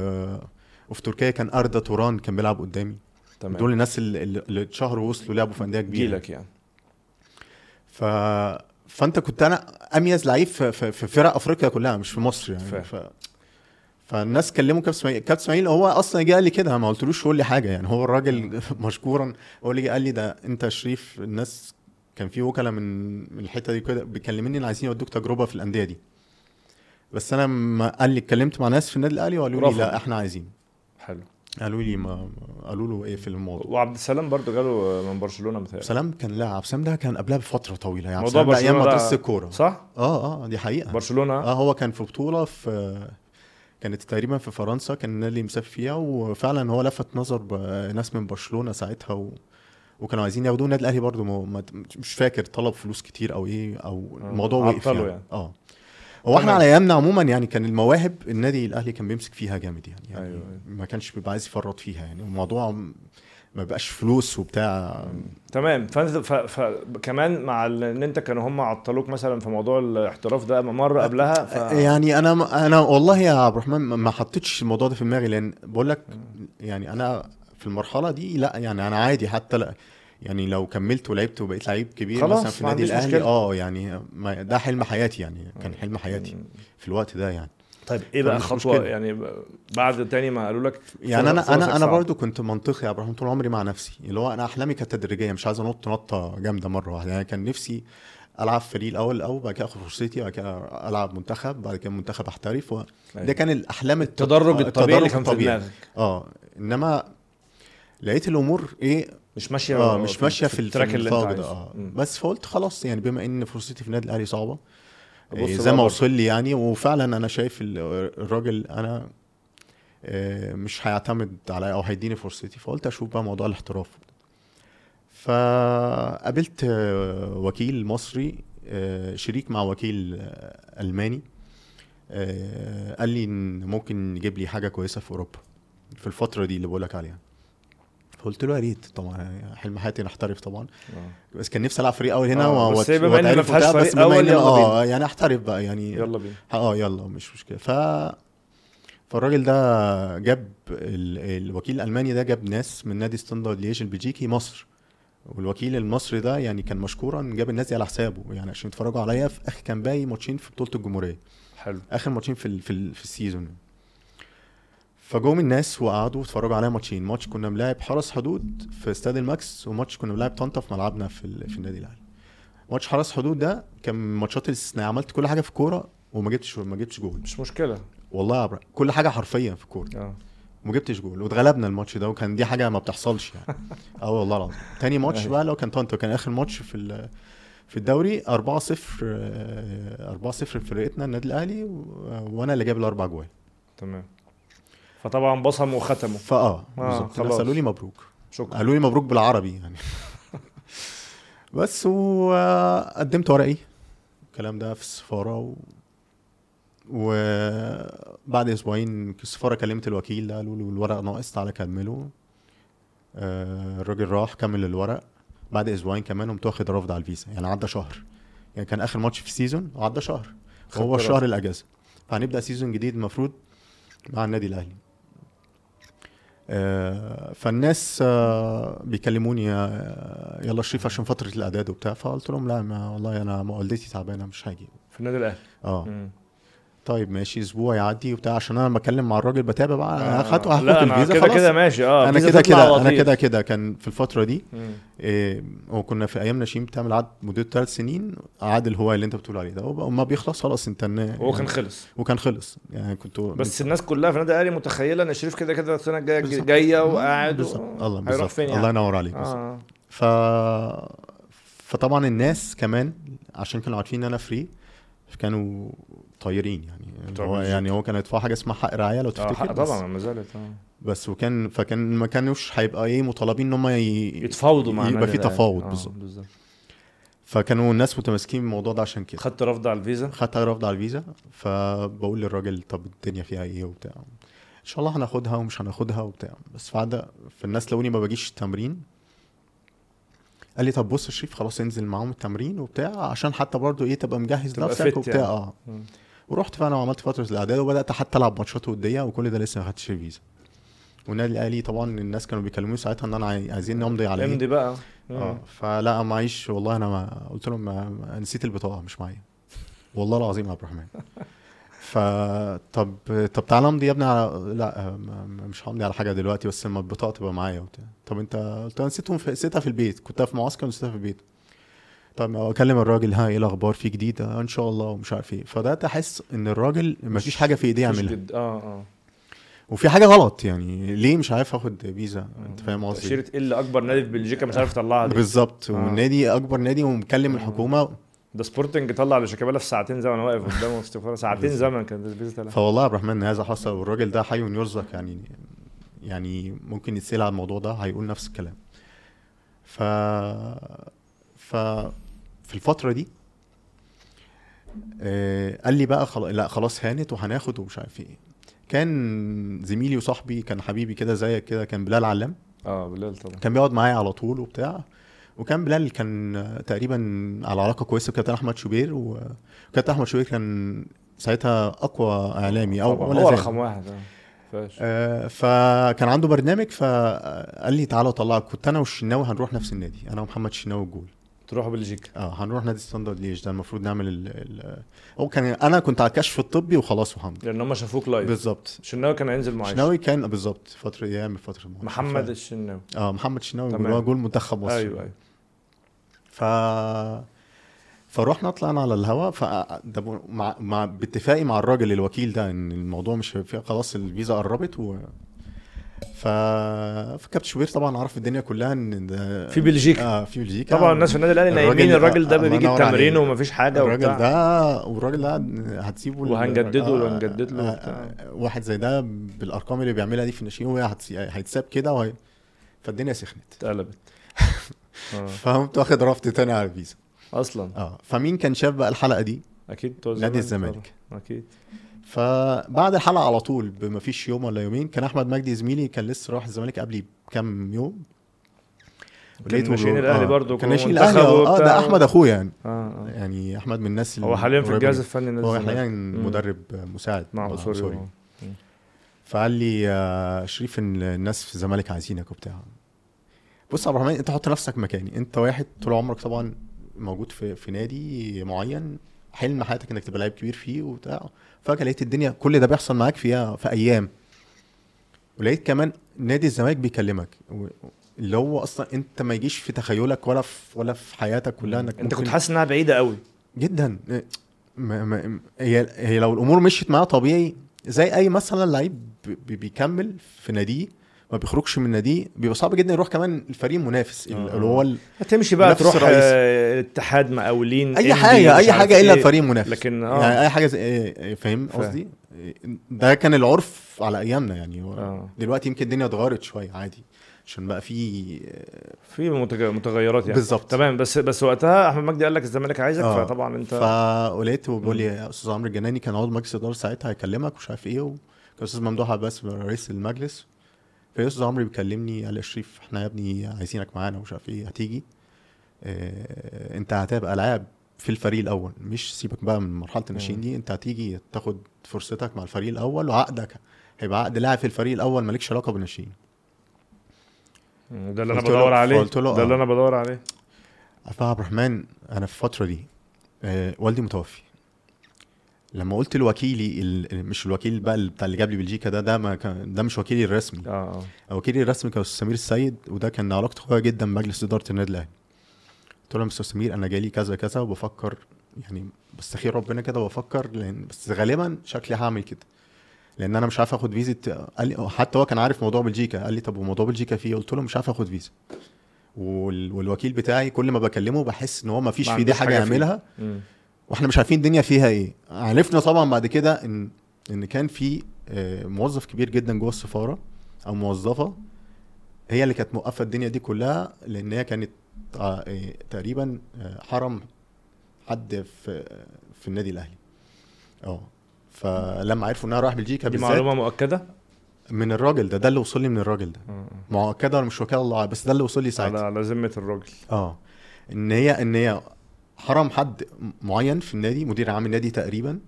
وفي تركيا كان أردا توران كان بيلعب قدامي. تمام. دول الناس اللي, اللي اتشهروا ووصلوا لعبوا في أندية كبيرة. جيلك يعني. ف فانت كنت أنا اميز لعيب في, في, في فرق افريقيا كلها مش في مصر يعني. فاهم. ف... فالناس كلموا كابتن اسماعيل. كابتن اسماعيل هو أصلا جه قال لي كده ما قلتلوش قول لي حاجة يعني. هو الراجل [LAUGHS] مشكورا. هو اللي قال لي ده انت شريف الناس كان في وكلاء من من الحتة دي كده بيكلموني إن عايزين يودوك تجربة في الأندية دي. بس أنا ما قال لي اتكلمت مع ناس في النادي الأهلي وقالوا لي. لا إحنا عايزين. قالوا لي ما قالوا له إيه في الموضوع؟ وعبد السلام برضو جاله من برشلونة متهيألي. سلام كان لا عبد السلام ده كان قبلها بفترة طويلة يعني. موضوع ده أيام مدرسة الكوره صح؟ آه آه دي حقيقة. برشلونة؟ آه هو كان في بطولة في كانت تقريبا في فرنسا كان النادي مسافر فيها وفعلا هو لفت نظر ناس من برشلونة ساعتها و... وكانوا عايزين ياخدوه. النادي الأهلي برضه ما- ما- مش فاكر طلب فلوس كتير أو إيه أو آه، الموضوع وقف يعني. يعني. آه. هو إحنا. على ايامنا عموما يعني كان المواهب النادي الأهلي كان بيمسك فيها جامد يعني, يعني أيوة، أيوة. ما كانش بيبقى عايز يفرط فيها يعني. الموضوع ما بقاش فلوس وبتاع. تمام. فانت ف... فكمان مع إن أنت كانوا هم عطلوك مثلا في موضوع الاحتراف ده مرة قبلها ف... يعني أنا أنا والله يا عبد الرحمن ما حطيتش الموضوع ده في دماغي لأن بقول لك يعني أنا في المرحلة دي لا يعني أنا عادي حتى لا. يعني لو كملت ولعبت وبقيت لعيب كبير خلاص، مثلا في النادي الأهلي. آه يعني ما ده حلم حياتي يعني كان حلم حياتي في الوقت ده يعني طيب إيه بقى فمش خطوة مشكلة. يعني بعد تاني ما قالوا لك يعني أنا أنا أنا. برضو كنت منطقي يا عبد الرحمن طول عمري مع نفسي اللي هو أنا أحلامي كانت تدريجية مش عايز أنط نطة جامدة مرة واحدة يعني كان نفسي ألعب فريق الأول الأول بعد كده أخد فرصتي بعد كده ألعب منتخب بعد كده منتخب أحترف و... أيوة. ده كان الأحلام الت- التدرج آه، الطبيعي اللي التدرج كان في الطبيعي. دماغك آه إنما لقيت الأمور إيه؟ مش ماشية آه مش ماشية في, التراك في اللي أنت آه. بس فقلت خلاص يعني بما إن فرصتي في النادي الأهلي صعبة إيه زي ما. وصل لي يعني وفعلا أنا شايف ال- الراجل أنا آه، مش هيعتمد عليا أو هيديني فرصتي. فقلت أشوف بقى موضوع الاحتراف فقابلت آه، وكيل مصري آه، شريك مع وكيل آه، ألماني قال لي إن ممكن يجيب لي حاجة كويسة في أوروبا في الفترة دي اللي بقول لك عليها. فقلت له يا ريت طبعا حلم حياتي نحترف طبعا. آه. بس كان نفسي ألعب فريق أول هنا آه، و- بس بما وأتعرف ما بس بما آه يعني أحترف بقى يعني يلا بينا. آه يلا مش مشكلة. ف فالراجل ده جاب ال... الوكيل الألماني ده جاب ناس من نادي ستاندرد لييج البلجيكي مصر. والوكيل المصري ده يعني كان مشكورا جاب الناس دي على حسابه يعني عشان يتفرجوا عليا في آخر كان باقي ماتشين في بطولة الجمهورية. حلو. آخر ماتشين في ال... في, ال... في ال season فجم الناس وقعدوا اتفرجوا عليا ماتشين. ماتش كنا بنلعب حرس حدود في استاد المكس وماتش كنا بنلعب طنطا في ملعبنا في. في النادي الأهلي. ماتش حرس حدود ده كان من الماتشات الاستثنائيه عملت كل حاجة في الكورة وما جبتش ما جبتش جول. مش مشكلة. والله العظيم كل حاجة حرفيا في الكورة. آه. وما جبتش جول. واتغلبنا الماتش ده وكان دي حاجة ما بتحصلش يعني. [LAUGHS] آه والله العظيم. تاني ماتش. بقى لو كان طنطا كان آخر ماتش في في الدوري 4 0 4 0 فرقتنا النادي الأهلي وأنا اللي جايب الأربع جوال تمام. فطبعا بصموا وختموا فآه آه، خلاص. قالوا لي مبروك. شكرا. قالوا لي مبروك بالعربي يعني. [LAUGHS] بس وقدمت ورقي. الكلام ده في السفارة و... وبعد أسبوعين السفارة كلمت الوكيل قالوا له الورق ناقص تعالى كمله. آه، الراجل راح كمل الورق. بعد أسبوعين كمان قمت واخد رفض على الفيزا. يعني عدى شهر. يعني كان آخر ماتش في ال season وعدى شهر. هو. الشهر الأجازة. فهنبدأ season جديد المفروض مع النادي الأهلي. آه، فالناس آه، بيكلموني آه، يلا شريف عشان فترة الإعداد وبتاع فقلت لهم لا ما والله أنا والدتي تعبانة مش هاجي. في النادي الأهلي؟ آه. طيب ماشي أسبوع يعدي وبتاع عشان أنا بكلم مع الراجل بتابع بقى أنا آه، اخدت هاخد الفيزا كده كده ماشي آه أنا كده كده أنا. كده كده كان في الفترة دي. إيه وكنا في أيام ناشئين بتعمل عقد مدته ثلاث سنين عقد الهواية اللي أنت بتقول عليه ده وما بيخلص خلاص انت هو كان خلص وكان خلص يعني كنت بس الناس كلها في النادي الأهلي متخيلة إن شريف كده كده السنة الجاية. جاية وقاعد. الله بالظبط الله يعني ينور عليك آه. ف فطبعا الناس كمان عشان كانوا عارفين إن أنا فري كانوا طايرين يعني. هو. يعني هو كان هيدفع حاجة اسمها حق رعاية لو آه تفتكر. طبعا ما زالت آه. بس وكان فكان ما كانوش هيبقى إيه مطالبين إن هم ي... يتفاوضوا مع يبقى في. تفاوض آه، بالظبط. فكانوا الناس متماسكين من الموضوع ده عشان كده. خدت رفض على الفيزا؟ خدت رفض على الفيزا فبقول للراجل طب الدنيا فيها إيه وبتاع. إن شاء الله هناخدها ومش هناخدها وبتاع. بس بعد فالناس لقوني ما بجيش التمرين قال لي طب بص يا شريف خلاص انزل معاهم التمرين وبتاع عشان حتى برضو إيه تبقى مجهز نفسك وبتاع. يعني. آه. ورحت فعلا وعملت فترة الإعداد وبدأت حتى ألعب ماتشات ودية وكل ده لسه ما خدتش الفيزا والنادي الاهلي طبعا الناس كانوا بيكلموني ساعتها إن أنا عاي- عايزين نمضي على امضي بقى. آه. فلا معيش والله أنا ما قلت لهم ما- نسيت البطاقة مش معايا. والله العظيم يا عبد الرحمن. [LAUGHS] فطب طب تعالى امضي يا ابني على لا مش همضي على حاجة دلوقتي بس لما البطاقة تبقى معايا وبتاع. طب انت قلت له نسيتهم في نسيتها في البيت كنت في معسكر ونسيتها في البيت. طب أكلم الراجل ها إيه الأخبار؟ في جديد؟ آه إن شاء الله ومش عارف إيه. فده تحس إن الراجل ما فيش حاجة في إيديه يعملها. آه آه. وفي حاجة غلط يعني ليه مش عارف آخد فيزا؟ أنت فاهم قصدي؟ تأشيرة إيه اللي أكبر نادي في بلجيكا مش عارف يطلعها دي. بالظبط. آه. والنادي أكبر نادي ومكلم الحكومة ده سبورتنج طلع لشيكابالا في ساعتين زمن واقف قدامه استغفار ساعتين. زمن كان الفيزا طلع. فوالله يا عبد الرحمن هذا حصل والراجل ده حي يرزق يعني يعني ممكن يتسأل على الموضوع ده هيقول نفس الكلام. ف ف في الفترة دي آه، قال لي بقى خلاص لا خلاص هانت وهناخد ومش عارف إيه. كان زميلي وصاحبي كان حبيبي كده زيك كده كان بلال علام. آه بلال طبعا. كان بيقعد معايا على طول وبتاع. وكان بلال كان تقريبا على علاقة كويسة بكابتن أحمد شوبير وكابتن أحمد شوبير كان ساعتها أقوى إعلامي أو طبعا هو. رقم واحد في ال. آه، فكان عنده برنامج فقال لي تعالى طلعك كنت أنا والشناوي هنروح نفس النادي أنا ومحمد الشناوي الجول تروحوا بلجيكا. آه هنروح نادي ستاندرد لييج ده المفروض نعمل ال ال هو كان أنا كنت على الكشف الطبي وخلاص وحمد. لأن هم شافوك live بالظبط. الشناوي كان هينزل معايا الشناوي كان بالظبط فترة أيام فترة. محمد الشناوي. آه محمد الشناوي. اللي هو جول منتخب مصر. أيوه أيوه. ف فروحنا طلعنا على الهوا ف مع... مع باتفاقي مع الراجل الوكيل ده إن الموضوع مش فيها خلاص الفيزا قربت و ف فكابتن شوبير طبعا عرف الدنيا كلها إن ده في بلجيكا. آه في بلجيكا. طبعا الناس في النادي الأهلي نايمين الراجل ده بيجي التمرين. ومفيش حاجة الراجل وبتاع. ده والراجل ده هتسيبه ال- وهنجدد له آه، وهنجدد له آه،. آه، واحد زي ده بالأرقام اللي بيعملها دي في الناشئين وهي هيتساب كده وهي فالدنيا سخنت. اتقلبت. [LAUGHS] فقمت واخد رفض تاني على الفيزا. أصلا؟ آه. فمين كان شاف بقى الحلقة دي؟ أكيد نادي الزمالك. أكيد. فبعد الحلقة على طول بما فيش يوم ولا يومين كان أحمد مجدي زميلي كان لسه راح الزمالك قبلي بكام يوم. كان ناشئين الأهلي آه، برضه كان ناشئين الأهلي آه آه،. ده أحمد اخويا يعني. آه آه. يعني أحمد من الناس هو حاليا في الجهاز. الفني هو حاليا. مدرب مساعد. مع اسوري آه. فقال لي آه، شريف إن الناس في الزمالك عايزينك وبتاع. بص يا عبد الرحمن انت حط نفسك مكاني. انت واحد طول عمرك طبعا موجود في في نادي معين حلم حياتك انك تبقى لعيب كبير فيه وبتاع. فجأة لقيت الدنيا كل ده بيحصل معاك فيها في أيام. ولقيت كمان نادي الزمالك بيكلمك. و- اللي هو أصلا انت ما يجيش في تخيلك ولا في ولا في حياتك كلها انك انت كنت حاسس انها بعيدة قوي. جدا. ما ما هي هي لو الأمور مشيت معاه طبيعي زي أي مثلا لعيب بي- بيكمل في ناديه ما بيخرجش من ناديه بيبقى صعب جدا يروح كمان الفريق المنافس آه. اللي هو هتمشي بقى تروح. آه، اتحاد مقاولين أي حاجة أي حاجة إلا إيه. الفريق المنافس لكن آه يعني أي حاجة زي إيه- إيه، فاهم. قصدي ده كان العرف على أيامنا يعني آه. دلوقتي يمكن الدنيا اتغيرت شوية عادي عشان بقى في في متغيرات يعني بالظبط. تمام بس بس وقتها أحمد مجدي قال لك الزمالك عايزك آه. فطبعا أنت فقلت وبيقول لي يا أستاذ عمرو الجناني كان عضو مجلس الاداره ساعتها هيكلمك ومش عارف إيه وكان أستاذ ممدوح عباس رئيس المجلس فيا أستاذ عمرو بيكلمني قال لي يا شريف إحنا يا ابني عايزينك معانا ومش عارف إيه هتيجي؟ آه أنت هتبقى لاعب في الفريق الأول مش سيبك بقى من مرحلة الناشئين دي أنت هتيجي تاخد فرصتك مع الفريق الأول وعقدك هيبقى عقد لاعب في الفريق الأول مالكش علاقة بالناشئين. ده اللي أنا بدور عليه. ده آه. اللي أنا بدور عليه. عارف عبد الرحمن أنا في الفترة دي آه والدي متوفي. لما قلت لوكيلي ال- مش الوكيل بقى بتاع اللي جاب لي بلجيكا ده ده ما كان ده مش وكيلي الرسمي. آه آه. وكيلي الرسمي كان أستاذ سمير السيد وده كان علاقته قوية جدا بمجلس إدارة النادي الأهلي. قلت له يا أستاذ سمير أنا جالي كذا كذا وبفكر يعني بستخير ربنا كده وبفكر لأن بس غالبا شكلي هعمل كده. لأن أنا مش عارف آخد فيزا قال لي حتى هو كان عارف موضوع بلجيكا قال لي طب وموضوع بلجيكا فيه؟ قلت له مش عارف آخد فيزا. وال... والوكيل بتاعي كل ما بكلمه بحس إن هو ما فيش في دي حاجة حاجة. يعملها. وإحنا مش عارفين الدنيا فيها إيه. عرفنا طبعا بعد كده ان إن كان في آه، موظف كبير جدا جوه السفارة أو موظفة هي اللي كانت موقفة الدنيا دي كلها لأن هي كانت آه، آه، تقريبا حرم حد في في النادي الأهلي. آه فلما عرفوا إنها رايح بلجيكا دي معلومة مؤكدة؟ من الراجل ده ده اللي وصل لي من الراجل ده. مؤكدة ولا مش وكاله الله بس ده اللي وصل لي ساعتها. على ذمه الراجل. آه إن هي إن هي حرم حد معين في النادي مدير عام النادي تقريبا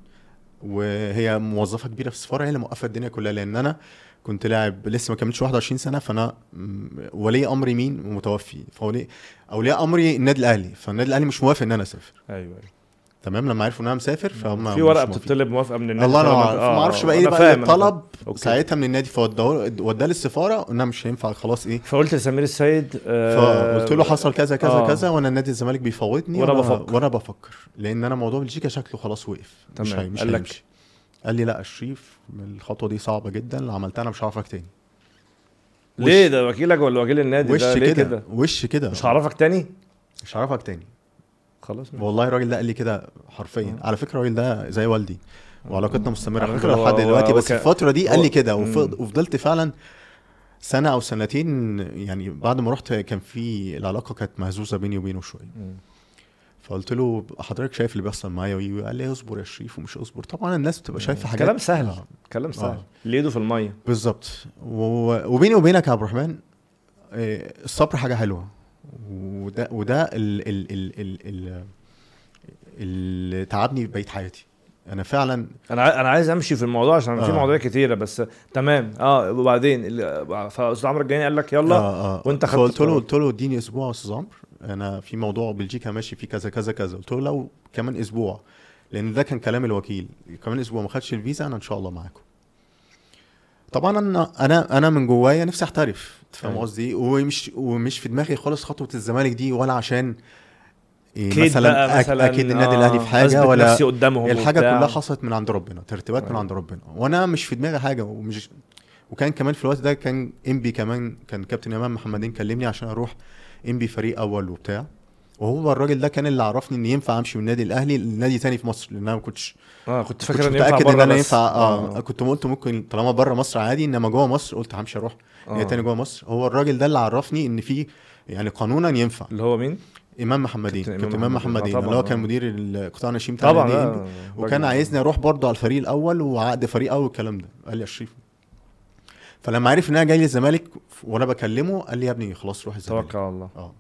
وهي موظفة كبيرة في السفاره هي اللي موقفة الدنيا كلها لأن أنا كنت لاعب لسه ما كملتش 21 سنة فأنا ولي امري مين متوفي فولي أولياء أمري النادي الأهلي فالنادي الأهلي مش موافق إن أنا أسافر. أيوه أيوه. تمام لما عرفوا ان أنا مسافر فهم في مش ورقة. بتطلب موافقة من النادي الله أنا عارف آه، ما أعرفش بقى إيه بقى الطلب. ساعتها من النادي فوداه وداه للسفارة قلنا مش هينفع خلاص إيه. فقلت لسمير السيد آه، فقلت له حصل كذا كذا آه. كذا وأنا نادي الزمالك بيفوتني وأنا- بفكر. وأنا بفكر. لأن أنا موضوع بلجيكا شكله خلاص وقف. مش تمام. هي مش قال لك؟ قال لي لا شريف الخطوة دي صعبة جدا لو عملتها أنا مش هعرفك تاني. ليه؟ ده وكيلك ولا وكيل النادي؟ وش ده ليه كده؟ كده؟ وش كده؟ مش هعرفك تاني؟ مش هعرفك تاني. خلاص ماشي. والله الراجل ده قال لي كده حرفيا آه. على فكرة الراجل ده زي والدي وعلاقتنا مستمرة على لحد دلوقتي بس الفترة دي قال لي كده. وفضلت فعلا سنة أو سنتين يعني بعد ما رحت كان في العلاقة كانت مهزوزة بيني وبينه شوية. فقلت له حضرتك شايف اللي بيحصل معايا وي- قال لي اصبر يا شريف ومش اصبر طبعا الناس بتبقى شايفة حاجات كلام سهل آه. كلام سهل آه. اللي ايده في المية بالظبط و- وبيني وبينك يا عبد الرحمن آه، الصبر حاجة حلوة وده وده ال ال ال ال ال اللي تعبني بقية حياتي. أنا فعلا أنا أنا عايز أمشي في الموضوع عشان في آه. مواضيع كتيرة بس تمام. آه وبعدين ال- فأستاذ عمرو الجاني قال لك يلا آه آه. وأنت خدت فقلت له. قلت له اديني أسبوع يا أستاذ عمرو. أنا في موضوع بلجيكا ماشي فيه كذا كذا كذا. قلت له لو كمان أسبوع لأن ده كان كلام الوكيل. كمان أسبوع ما خدش الفيزا أنا إن شاء الله معاكم. طبعا أنا أنا أنا من جوايا نفسي أحترف. فاهم أيوة. قصدي ومش ومش في دماغي خالص خطوة الزمالك دي ولا عشان إيه مثلا مثلا أكيد النادي الأهلي في حاجة ولا نفسي قدامهم الحاجة وبتاع. كلها حصلت من عند ربنا ترتيبات من أيوة. عند ربنا وأنا مش في دماغي حاجة ومش وكان كمان في الوقت ده كان إنبي كمان كان كابتن إمام محمدين كلمني عشان أروح إنبي فريق أول وبتاع وهو الراجل ده كان اللي عرفني إن ينفع أمشي من النادي الأهلي لنادي تاني في مصر لأن أنا ما كنتش آه كنت فاكر إن متأكد أنا. ينفع آه, كنت قلت ممكن طالما بره مصر عادي إنما جوه مصر قلت همشي أروح نادي تاني جوه مصر. هو الراجل ده اللي عرفني إن في يعني قانونا ينفع. اللي هو مين؟ إمام محمدين. كابتن كابتن إمام إمام محمدين. آه اللي هو كان آه. مدير القطاع الناشئين بتاع طبعا إنبي. وكان عايزني أروح برضه على الفريق الأول وعقد فريق اول والكلام ده. قال لي يا شريف فلما عرف إن أنا جاي لي الزمالك وأنا بكلمه قال لي يا ابني خلاص روح الزمالك. توكل على الله. آه.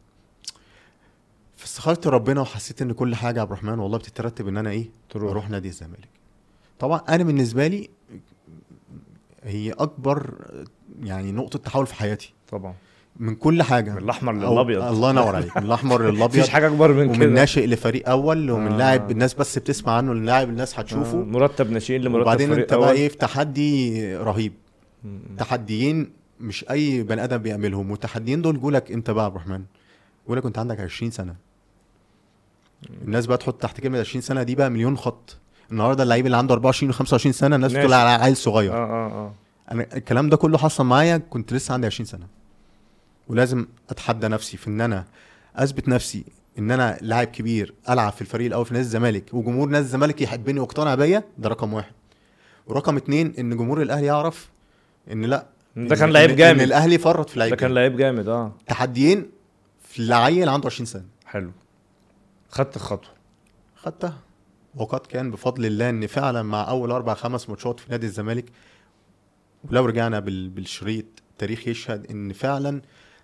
فاستخرت ربنا وحسيت إن كل حاجة يا عبد الرحمن والله بتترتب إن أنا إيه؟ تروح. أروح نادي الزمالك. طبعا أنا بالنسبة لي هي أكبر يعني نقطة تحول في حياتي. طبعا. من كل حاجة. من الأحمر للأبيض. الله ينور عليك. من الأحمر [LAUGHS] للأبيض. مفيش حاجة أكبر من ومن كده. ناشئ لفريق أول ومن آه. لاعب الناس بس بتسمع عنه اللاعب الناس آه، هتشوفه مرتب ناشئين لمرتب وبعدين فريق أنت بقى. إيه في تحدي رهيب. م- م. تحديين مش أي بني آدم بيعملهم والتحديين دول جولك أنت بقى يا عبد الرحمن. جولك وأنت عندك 20 سنة. الناس بقى تحط تحت كلمة 20 سنة دي بقى مليون خط. النهارده اللعيب اللي عنده 24 و25 سنة الناس بتقول. على عيل صغير. آه آه آه. أنا الكلام ده كله حصل معايا كنت لسه عندي 20 سنة. ولازم أتحدى نفسي في إن أنا أثبت نفسي إن أنا لاعب كبير ألعب في الفريق الأول في نادي الزمالك وجمهور نادي الزمالك يحبني ويقتنع بيا ده رقم واحد. ورقم اتنين إن جمهور الأهلي يعرف إن لأ ده كان لعيب إن- ان جامد. الأهلي فرط في لعيب ده كان جامد. لعيب جامد آه. تحديين في العيل عنده 20 سنة. حلو. خدت الخطوة. خدتها. وقد كان بفضل الله إن فعلا مع أول أربع خمس ماتشات في نادي الزمالك ولو رجعنا بال- بالشريط التاريخ يشهد إن فعلا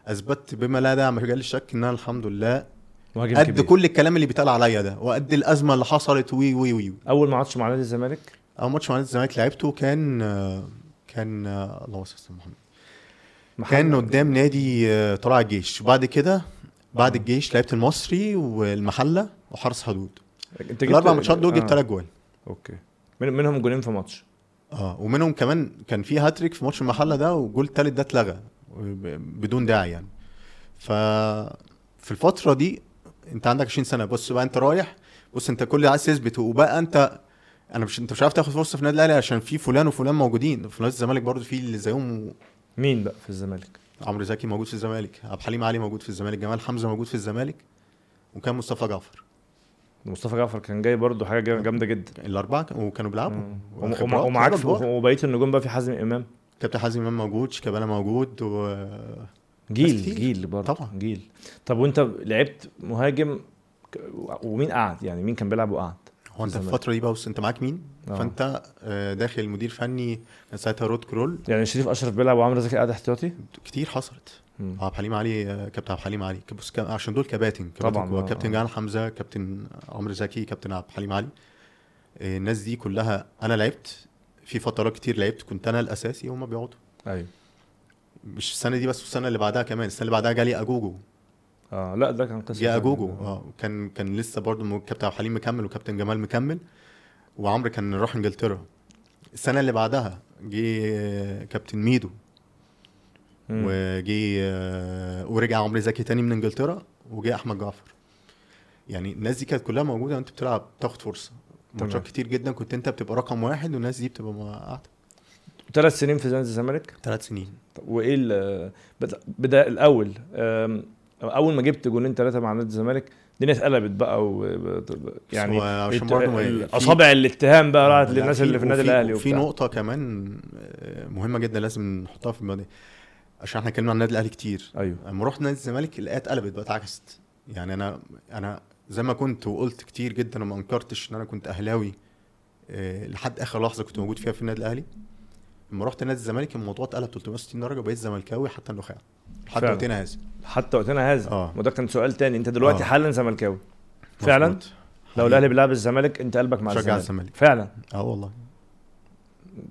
أثبتت بما لا داعي مجال الشك ان أنا الحمد لله قد كبير. كل الكلام اللي بيتقال عليا ده وقد الأزمة اللي حصلت وي وي وي أول ما عادش مع نادي الزمالك؟ أول ماتش مع نادي الزمالك لعبته كان آه، كان آه، الله صل محمد. كان قدام نادي آه، طلائع الجيش. وبعد كده بعد الجيش لعبت المصري والمحلة وحرس حدود. أنت جبت الأربع ماتشات دول جبت آه. ثلاث أجوال okay. من منهم جولين في ماتش. آه ومنهم كمان كان في هاتريك في ماتش المحلة ده والجول التالت ده اتلغى بدون داعي يعني. ف في الفترة دي انت عندك 20 سنة. بص بقى انت رايح بص انت كل اللي عايز تثبت وبقى انت أنا مش انت مش عارف تاخد فرصة في النادي الأهلي عشان في فلان وفلان موجودين. في نادي الزمالك برضو في اللي زيهم. مين بقى في الزمالك؟ عمرو زكي موجود في الزمالك عبد الحليم علي موجود في الزمالك جمال حمزة موجود في الزمالك وكان مصطفى جعفر. مصطفى جعفر كان جاي برضه حاجة جا- جامدة جدا الأربعة كانوا- وكانوا بيلعبوا ومعاك. وبقية النجوم بقى في حازم إمام كابتن حازم إمام موجود شيكابالا موجود و جيل. جيل برضه طبعا. جيل طب وأنت لعبت مهاجم ومين قعد يعني مين كان بيلعب وقعد هو أنت في. الفترة دي بص أنت معاك مين آه. فأنت آه، داخل مدير فني كان ساعتها رود كرول يعني شريف أشرف بيلعب وعمرو زكي قاعد احتياطي كتير حصلت. عبد الحليم علي آه، كابتن عبد الحليم علي. عشان دول كباتن. كباتن طبعاً،. آه، كابتن آه. جمال حمزة كابتن عمرو زكي كابتن عبد الحليم علي. الناس دي كلها أنا لعبت في فترات كتير لعبت كنت أنا الأساسي هم بيقعدوا. أيوه. مش السنة دي بس السنة اللي بعدها كمان. السنة اللي بعدها جالي أجوجو. آه لا ده كان قصة جه. أجوجو. آه. كان كان لسه برضه كابتن عبد الحليم مكمل وكابتن جمال مكمل وعمرو كان راح إنجلترا. السنة اللي بعدها جه كابتن ميدو. وجي آه، ورجع عمرو زكي تاني من انجلترا وجه أحمد جعفر. يعني الناس دي كانت كلها موجودة وأنت بتلعب تاخد فرصة. ماتشات كتير جدا كنت أنت بتبقى رقم واحد والناس دي بتبقى قاعدة ثلاث سنين في نادي الزمالك ثلاث سنين وإيه ال- بدا, الأول أول ما جبت جولين ثلاثة مع نادي الزمالك الدنيا اتقلبت بقى و... يعني أصابع الاتهام بقى راحت للناس اللي في النادي الأهلي وفي نقطة كمان آه، مهمة جدا لازم نحطها في الماضي عشان إحنا اتكلمنا عن النادي الأهلي كتير. أيوه. لما رحت نادي الزمالك الايه اتقلبت بقى اتعكست يعني أنا أنا زي ما كنت وقلت كتير جدا وما أنكرتش إن أنا كنت أهلاوي آه، لحد آخر لحظة كنت موجود فيها في النادي الأهلي. لما رحت نادي الزمالك الموضوع اتقلب 360 درجة وبقيت زملكاوي حتى النخاع. لحد. وقتنا هذا. حتى وقتنا هذا. آه. وده كان سؤال تاني. أنت دلوقتي آه. حالا زملكاوي. فعلا؟ مظبوط. لو. الأهلي بيلعب الزمالك أنت قلبك مع الزمالك. الزمالك. فعلا. آه والله.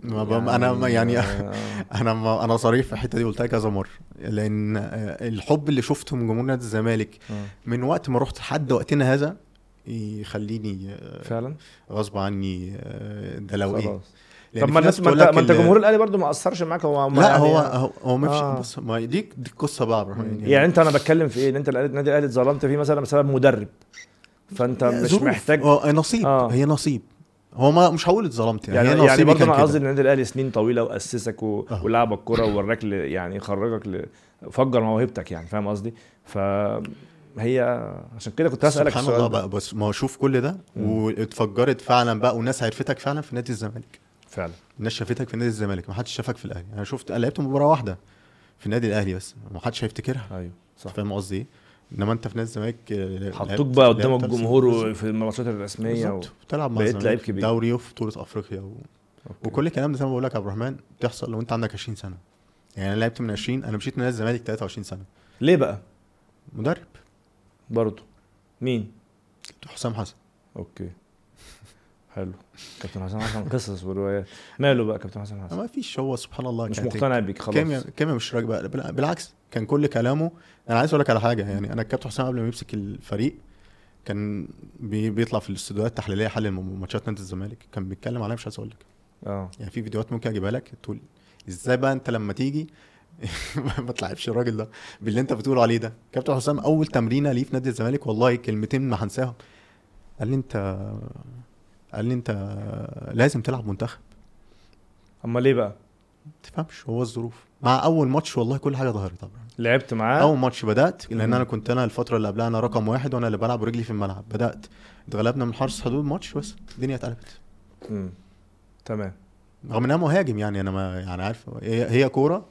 ما ب- أنا ما يعني آه. [LAUGHS] أنا ما أنا صريح في الحتة دي قلتها كذا مرة لأن آه، الحب اللي شفته من جمهور نادي الزمالك آه. من وقت ما رحت لحد وقتنا هذا يخليني فعلا غصب عني ده لو إيه طب ما ناس الناس ما انت جمهور الأهلي برضه ما أثرش معاك هو ما لا يعني هو هو, هو ما آه. بص ما دي دي القصة بقى يعني, يعني أنت أنا بتكلم في إيه إن أنت النادي الأهلي اتظلمت فيه مثلا بسبب مدرب فأنت مش. محتاج آه نصيب آه. هي نصيب هو ما مش هقول اتظلمت يعني, يعني هي يعني برضه أنا. قصدي إن النادي الأهلي سنين طويلة وأسسك و... آه. ولعبك كوره ووراك ل... يعني خرجك ل... فجر موهبتك يعني فاهم قصدي فهي عشان كده كنت هسألك سبحان الله. بقى بس ما هو شوف كل ده. واتفجرت فعلا بقى والناس عرفتك فعلا في نادي الزمالك فعلا الناس شافتك في نادي الزمالك ما حدش شافك في الأهلي أنا شفت لعبت مباراة واحدة في النادي الأهلي بس ما حدش هيفتكرها أيوه صح فاهم قصدي إيه انما انت في نادي الزمالك آه، حطوك بقى قدام الجمهور. وفي الماتشات الرسمية و... بالظبط بتلعب مع بقيت الزمالك لعيب في كبير. دوري وفي بطولة أفريقيا و... أوكي. وكل الكلام ده زي ما بقول لك يا عبد الرحمن بتحصل لو انت عندك 20 سنة. يعني أنا لعبت من 20 أنا مشيت من نادي الزمالك 23 سنة. ليه بقى؟ مدرب. برضه. مين؟ حسام حسن. okay. حلو. كابتن حسام حسن قصص وروايات. ماله بقى كابتن حسام حسن؟ ما فيش هو سبحان الله مش مقتنع بيك خلاص. كيمياء كيمياء مش راكبة. بالع- بالعكس كان كل كلامه. أنا عايز أقول لك على حاجة يعني أنا الكابتن حسام قبل ما يمسك الفريق كان بي بيطلع في الاستوديوهات التحليلية م- ماتشات نادي الزمالك. كان بيتكلم عليها مش عايز أقول لك آه. يعني في فيديوهات ممكن أجيبها لك. تقول إزاي بقى أنت لما تيجي [LAUGHS] ما تلعبش الراجل ده باللي أنت بتقول عليه ده. كابتن حسام أول تمرينة ليه في نادي الزمالك والله كلمتين ما هنساهم. قال لي أنت قال لي أنت لازم تلعب منتخب. اما ليه بقى؟ تفهمش هو الظروف. مع أول ماتش والله كل حاجة ظهرت. طبعا لعبت معاه. أول ماتش بدأت لأن مم. أنا كنت أنا الفترة اللي قبلها أنا رقم واحد وأنا اللي بلعب برجلي في الملعب. بدأت. اتغلبنا من حرس حدود ماتش بس. الدنيا اتقلبت. تمام. رغم ان أنا مهاجم يعني أنا ما يعني عارف. هي هي كورة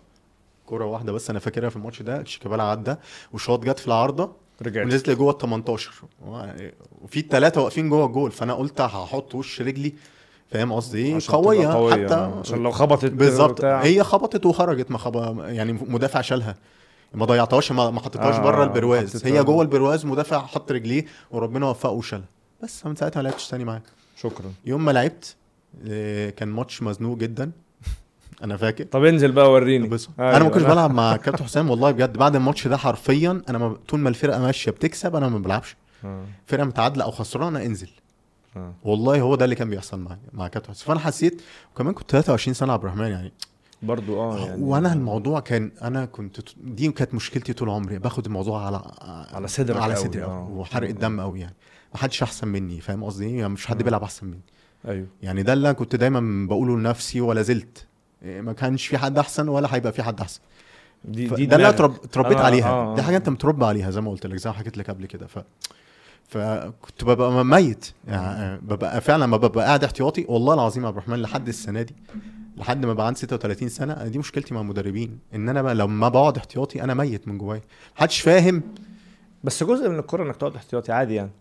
كورة واحدة بس أنا فاكرها في الماتش ده. شيكابالا عدى وشوط جت في العارضة رجعت. ونزلت لجوه ال 18 وفي الثلاثه واقفين جوه الجول فأنا قلت هحط وش رجلي. فاهم قصدي إيه؟ قوية, قوية. حتى. عشان لو خبطت بالظبط. هي خبطت وخرجت ما خب... يعني مدافع شالها. ما ضيعتهاش ما ما حطيتهاش آه، بره البرواز. هي جوه البرواز مدافع حط رجليه وربنا وفقه وشالها بس من ساعتها ما لعبتش تاني معاه. شكرا. يوم ما لعبت آه، كان ماتش مزنوق جدا. [LAUGHS] أنا فاكر. طب انزل بقى وريني. بس أيوة، أنا ما كنتش بلعب مع كابتن حسام والله بجد. بعد الماتش ده حرفيا أنا ما طول ما الفرقة ماشية بتكسب أنا ما بلعبش. آه. فرقة متعادلة أو خسرانة انزل. آه. والله هو ده اللي كان بيحصل معايا مع كابتن حسام. فأنا حسيت وكمان كنت 23 سنة عبد الرحمن يعني برضو آه يعني وأنا الموضوع كان أنا كنت دي كانت مشكلتي طول عمري باخد الموضوع على على صدرك على صدري آه. وحرق الدم قوي يعني. ما حدش أحسن مني فاهم قصدي إيه؟ يعني مش حد آه. بيلعب أحسن مني. أيوه. يعني ده اللي أنا كنت دايما بقوله لنفسي ولا زلت. إيه، ما كانش في حد أحسن ولا هيبقى في حد أحسن. دي دي ده اللي أنا اتربيت أنا- عليها. آه، دي آه. حاجة أنت متربى عليها زي ما قلت لك زي ما حكيت لك قبل كده. ف فكنت ببقى ميت. يعني ببقى فعلا ما ببقى قاعد احتياطي والله العظيم يا عبد الرحمن لحد السنة دي لحد ما بقى عندي 36 سنة أنا دي مشكلتي مع المدربين إن أنا بقى لما بقعد احتياطي أنا ميت من جوايا. محدش فاهم. بس جزء من الكورة إنك تقعد احتياطي عادي يعني.